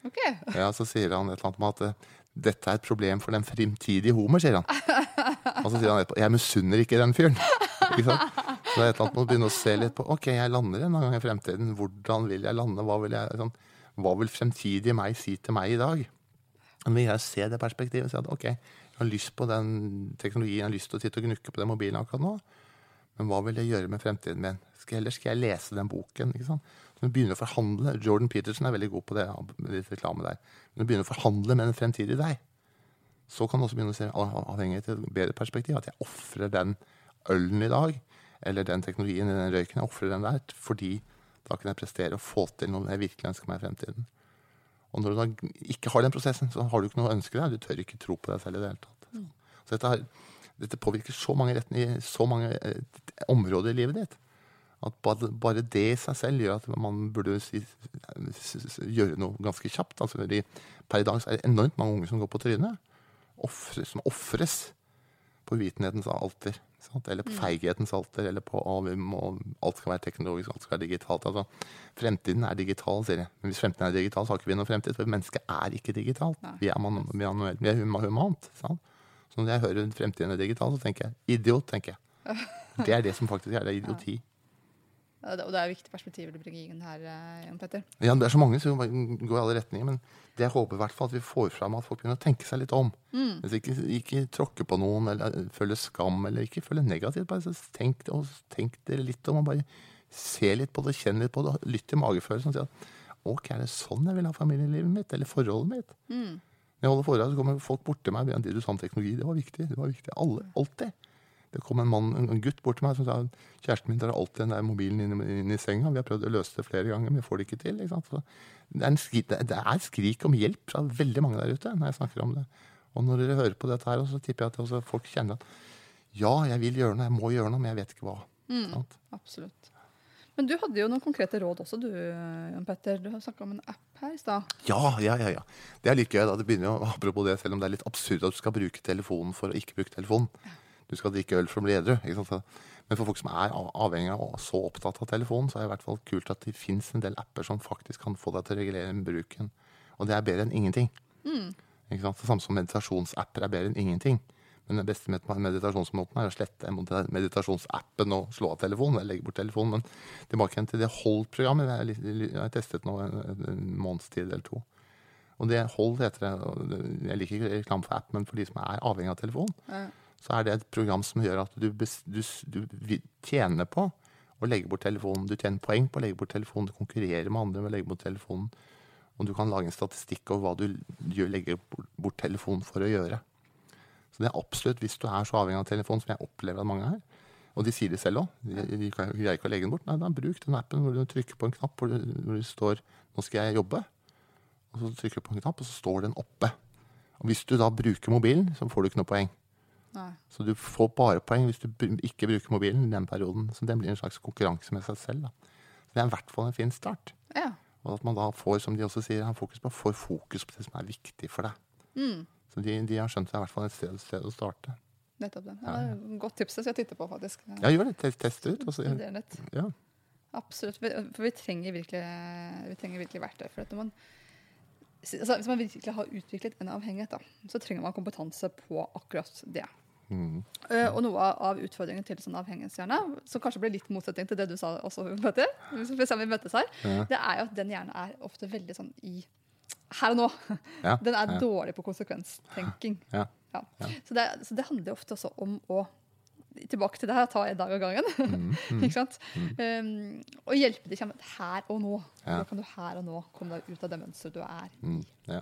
Ok. Ja, så sier han et eller annet om at eh, dette er et problem for den fremtidige Homer, sier han. Og så sier han etterpå jeg misunner ikke den fyren. Ikke sant? Så det er et eller annet med å begynne å se litt på ok, jeg lander en gang i fremtiden. Hvordan vil jeg lande? Hva vil, jeg, sånn, hva vil fremtidige meg si til meg i dag? Men jeg se det perspektivet og si at ok, jeg har lyst på den teknologien, jeg har lyst til å sitte og gnukke på den mobilen akkurat nå. Men hva vil jeg gjøre med fremtiden min? Skal, eller skal jeg lese den boken? Du begynner å forhandle. Jordan Peterson er veldig god på det. litt reklame der. Men du begynner å forhandle med den fremtidige deg, så kan du også begynne å se av- avhengig til et bedre perspektiv. At jeg ofrer den ølen i dag, eller den teknologien i den røyken, jeg ofrer den der fordi da kan jeg prestere og få til noe jeg virkelig ønsker meg i fremtiden. Og når du da ikke har den prosessen, så har du ikke noe å ønske deg. Du tør ikke tro på deg selv i det hele tatt. Så dette, har, dette påvirker så mange, retninger, så mange eh, områder i livet ditt. At bare, bare det i seg selv gjør at man burde gjøre noe ganske kjapt. Altså, per i dag er det enormt mange unge som går på trynet. Som ofres på uvitenhetens alter. Eller på feighetens alter. Eller på å, må, alt skal være teknologisk, alt skal være digitalt. Altså, fremtiden er digital, sier jeg. Men hvis fremtiden er digital, så har ikke vi noen fremtid. For mennesket er ikke digitalt. Vi er, man, vi er, vi er humant. Sant? Så når jeg hører fremtiden er digital, så tenker jeg idiot. tenker jeg. Det er det som faktisk er det. er Idioti. Og det er viktige perspektiver du bringer inn her, eh, Jan Petter. Ja, det er så mange som går i alle retninger, men det jeg håper i hvert fall at vi får fram at folk begynner å tenke seg litt om. Hvis ikke, ikke tråkke på noen eller føle skam eller ikke føle negativt. Bare tenk, og tenk dere litt om og bare se litt på det, kjenn litt på det, lytt til magefølelsen og si at ok, er det sånn jeg vil ha familielivet mitt eller forholdet mitt? Når jeg holder foredrag, så kommer folk bort til meg og sier det du sa om teknologi, det var viktig. det var viktig, Alle, Alltid. Det kom en mann, en gutt bort til meg som sa kjæresten min drar alltid den der mobilen inn, i- inn i senga. Vi har prøvd å løse det flere ganger, men vi får det ikke til. Ikke det, er en skri, det, er skrik om hjelp fra veldig mange der ute når jeg snakker om det. Og når dere hører på dette her, så tipper jeg at også folk kjenner at ja, jeg vil gjøre noe, jeg må gjøre noe, men jeg vet ikke hva. Sant? Absolutt. Men du hadde jo noen konkrete råd også, du, Jan Petter. Du har snakka om en app her i stad. Ja, ja, ja, ja. Det er litt gøy. da. Det begynner jo, Apropos det, selv om det er litt absurd at du skal bruke telefonen for å ikke bruke telefonen. Du skal drikke øl for å bli edru. Men for folk som er avhengig av og så opptatt av telefonen, så er det i hvert fall kult at det fins en del apper som faktisk kan få deg til å regulere bruken. Og det er bedre enn ingenting. Ikke sant? Samme som meditasjonsapper er bedre enn ingenting. Men den beste med- meditasjonsmåten er å slette medita- meditasjonsappen og slå av telefonen. Eller legge bort telefonen. Men tilbake til det Hold-programmet. Jeg har testet nå en måneds tid eller to. Og det Hold heter det- Jeg liker ikke reklame for app, men for de som er avhengig av telefon, Ja. Så er det et program som gjør at du, du, du tjener på å legge bort telefonen. Du tjener poeng på å legge bort telefonen. Du konkurrerer med andre med å legge bort telefonen. Og du kan lage en statistikk over hva du gjør, legger bort, telefonen for å gjøre. Så det er absolutt, hvis du er så avhengig av telefonen som jeg opplever at mange er, og de sier det selv òg, de, de greier ikke å legge den bort, nei, da bruk den appen hvor du trykker på en knapp hvor det, hvor det står 'nå skal jeg jobbe', og så trykker du på en knapp, og så står den oppe. Og hvis du da bruker mobilen, så får du ikke noe poeng. Nei. Så du får bare poeng hvis du ikke bruker mobilen i den perioden. Så den blir en slags konkurranse med seg selv. Da. Så det er i hvert fall en fin start. Ja. Og at man da får, som de også sier, fokus på, får fokus på det som er viktig for deg. Mm. Så de, de har skjønt det er i hvert fall et sted, sted å starte. Nettopp det. Ja, det er et godt tips. Det skal jeg titte på, faktisk. Ja, gjør det. Test, test ut. Og så, ja. Absolutt. For vi trenger virkelig, vi trenger virkelig verktøy. For man, altså, hvis man virkelig har utviklet en avhengighet, da, så trenger man kompetanse på akkurat det. Mm. Eh, og noe av- utfordringen til sånn avhengighetshjerne, som kanskje blir litt motsetning til det du sa også, Petter, hvis vi ser møtes her, Ja. det er jo at den hjernen er ofte veldig sånn i her og nå. Ja, Den er ja. dårlig på konsekvenstenking. Ja. Ja. Ja. Så, det, så det handler jo ofte også om å Tilbake til det her, ta en dag av gangen. Mm, ikke sant? Um, og hjelpe kjenne her og nå. Hvordan kan du her og nå komme deg ut av det mønsteret du er i? Mm, ja.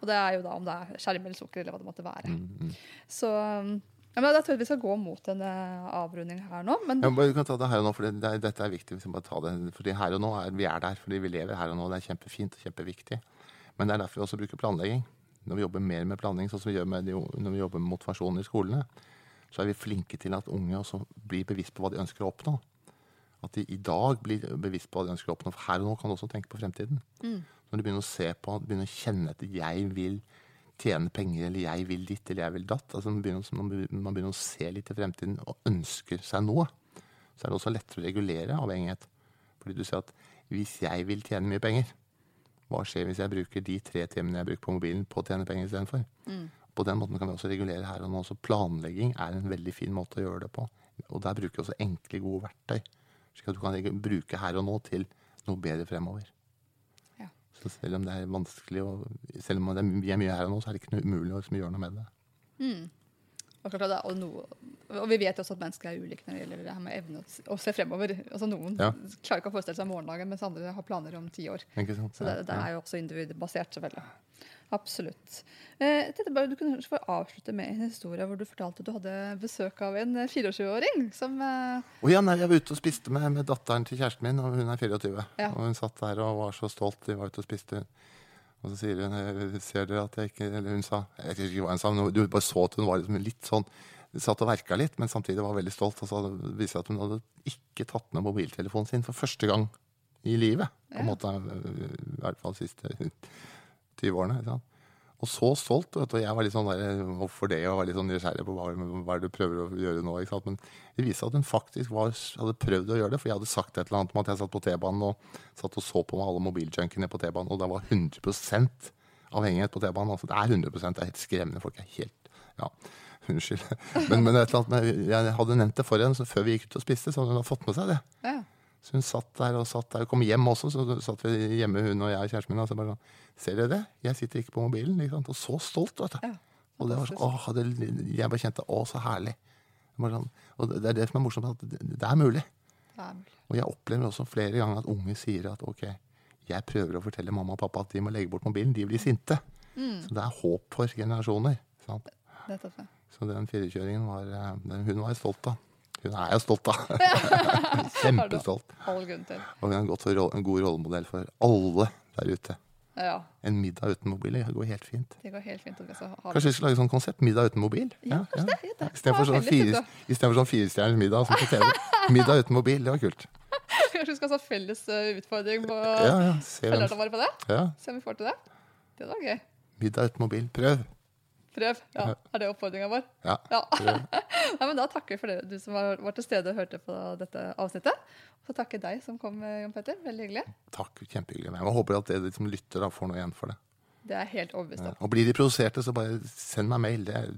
Og det er jo da om det er skjerm eller sukker eller hva det måtte være. Mm, mm. Så um, ja, men da tror jeg vi skal gå mot en uh, avrunding her nå. Men Ja, vi kan ta det her og nå, for det, det dette er viktig. Det, fordi her og nå er, Vi er der fordi vi lever her og nå. Det er kjempefint og kjempeviktig. Men det er derfor vi også bruker planlegging. Når vi jobber mer med planlegging, sånn som vi gjør med når vi jobber med motivasjon i skolene, så er vi flinke til at unge også blir bevisst på hva de ønsker å oppnå. At de i dag blir bevisst på hva de ønsker å oppnå. For her og nå kan du også tenke på fremtiden. Mm. Når du begynner å se på, begynner å kjenne at jeg vil tjene penger, eller jeg vil ditt, eller jeg vil datt. Altså, man, begynner, man begynner- å se litt til fremtiden og ønsker seg noe. Så er det også lettere å regulere avhengighet. Fordi du ser at hvis jeg vil tjene mye penger, hva skjer hvis jeg bruker de tre timene jeg bruker på mobilen på å tjene penger istedenfor? På den måten kan vi også regulere her og nå. Så planlegging er en veldig fin måte å gjøre det på. Og der bruker vi også enkle, gode verktøy. Slik at du kan bruke her og nå til noe bedre fremover. Så selv om det er vanskelig, og selv om det er, vi er mye her og nå, så er det ikke noe umulig å liksom gjøre noe med det. Og, klart det og noe, og vi vet også at mennesker er ulike når det gjelder det her med evne å se fremover. Altså Noen Ja. klarer ikke å forestille seg morgendagen, mens andre har planer om ti år. Så det, det er jo også individbasert, selvfølgelig. Absolutt. Eh, jeg tenkte bare Du kunne få avslutte med en historie hvor du fortalte at du hadde besøk av en eh, 24-åring som Oh, ja, nei, jeg var ute og spiste med, med datteren til kjæresten min, og hun er 24. Ja. Og hun satt der og var så stolt. Vi var ute og spiste. Og så sier hun «Eh, Ser dere at jeg ikke Eller hun sa Jeg vet ikke hva hun sa, men du bare så at hun var liksom litt sånn Satt og verka litt, men samtidig var veldig stolt. Og så viste det at hun hadde ikke tatt med mobiltelefonen sin for første gang i livet. På en Ja. måte, I hvert fall siste 20 årene. Og så stolt. Vet du, jeg var litt sånn der, hvorfor det? Og var litt sånn nysgjerrig på hva, hva du prøver å gjøre nå. Ikke sant? Men det viste at hun faktisk var, hadde prøvd å gjøre det. For jeg hadde sagt et eller annet om at jeg satt på T-banen og satt og så på med alle mobiljunkene på T-banen, og det var 100% avhengighet på T-banen. Altså, det er 100 det er helt skremmende. Folk er helt Ja, unnskyld. Men, men annet men jeg hadde nevnt det for henne før vi gikk ut og spiste, så hadde hun fått med seg det. ja. Så hun satt der og satt der, kom hjem også, så satt vi hjemme, hun og jeg og kjæresten min. Og så bare sånn, ser dere det? Jeg sitter ikke på mobilen. Ikke sant? Og så stolt, vet du. Ja, og det var så, åh, det, jeg bare kjente, å, så herlig. Sånn, og det er det som er morsomt, at det, er mulig. Det er mulig. Og jeg opplever også flere ganger at unge sier at ok, jeg prøver å fortelle mamma og pappa at de må legge bort mobilen, de blir sinte. Så det er håp for generasjoner. Sant? Det, det. Så den 24-åringen var, eh, hun var jeg stolt av. Hun er jo stolt da. Kjempestolt. All grunn til. Og hun er en, god rollemodell for alle der ute. Ja, En middag uten mobil det går helt fint. det går helt fint. Kanskje vi skal lage sånn konsept? Middag uten mobil? Ja, kanskje det, ja, det Istedenfor sånn, fire, sånn firestjerners middag som på TV. Middag uten mobil, det var kult. Kanskje vi skal ha felles eh, utfordring på Ja, ja, se våre på det? ja. Se om vi får til det. Det var gøy. Middag uten mobil, prøv. Prøv. Ja, Ja. Er det oppfordringa vår? Ja, Ja. Nei, men Da takker vi for det, du som var, var til stede og hørte på dette avsnittet. Og så takker jeg deg som kom, eh, Jon Petter. Veldig hyggelig. Takk, kjempehyggelig. Jeg håper at dere som lytter da får noe igjen for det. Det er helt overbevist Ja. Og blir de provoserte, så bare send meg mail. Det er,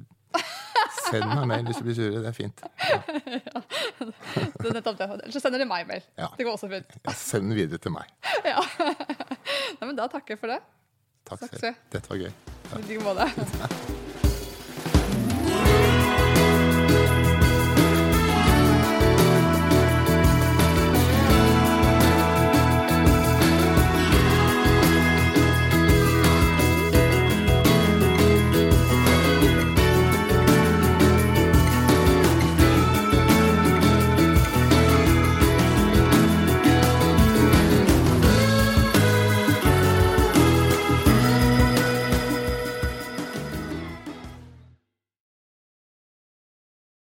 send meg mail hvis du blir sur. Det er fint. Det er nettopp det. Ellers så sender de meg mail. Ja. Det går også fint. Ja, send videre til meg. Ja. Nei, men da takker jeg for det. Takk Takk selv. skal. Dette var gøy. I like måte.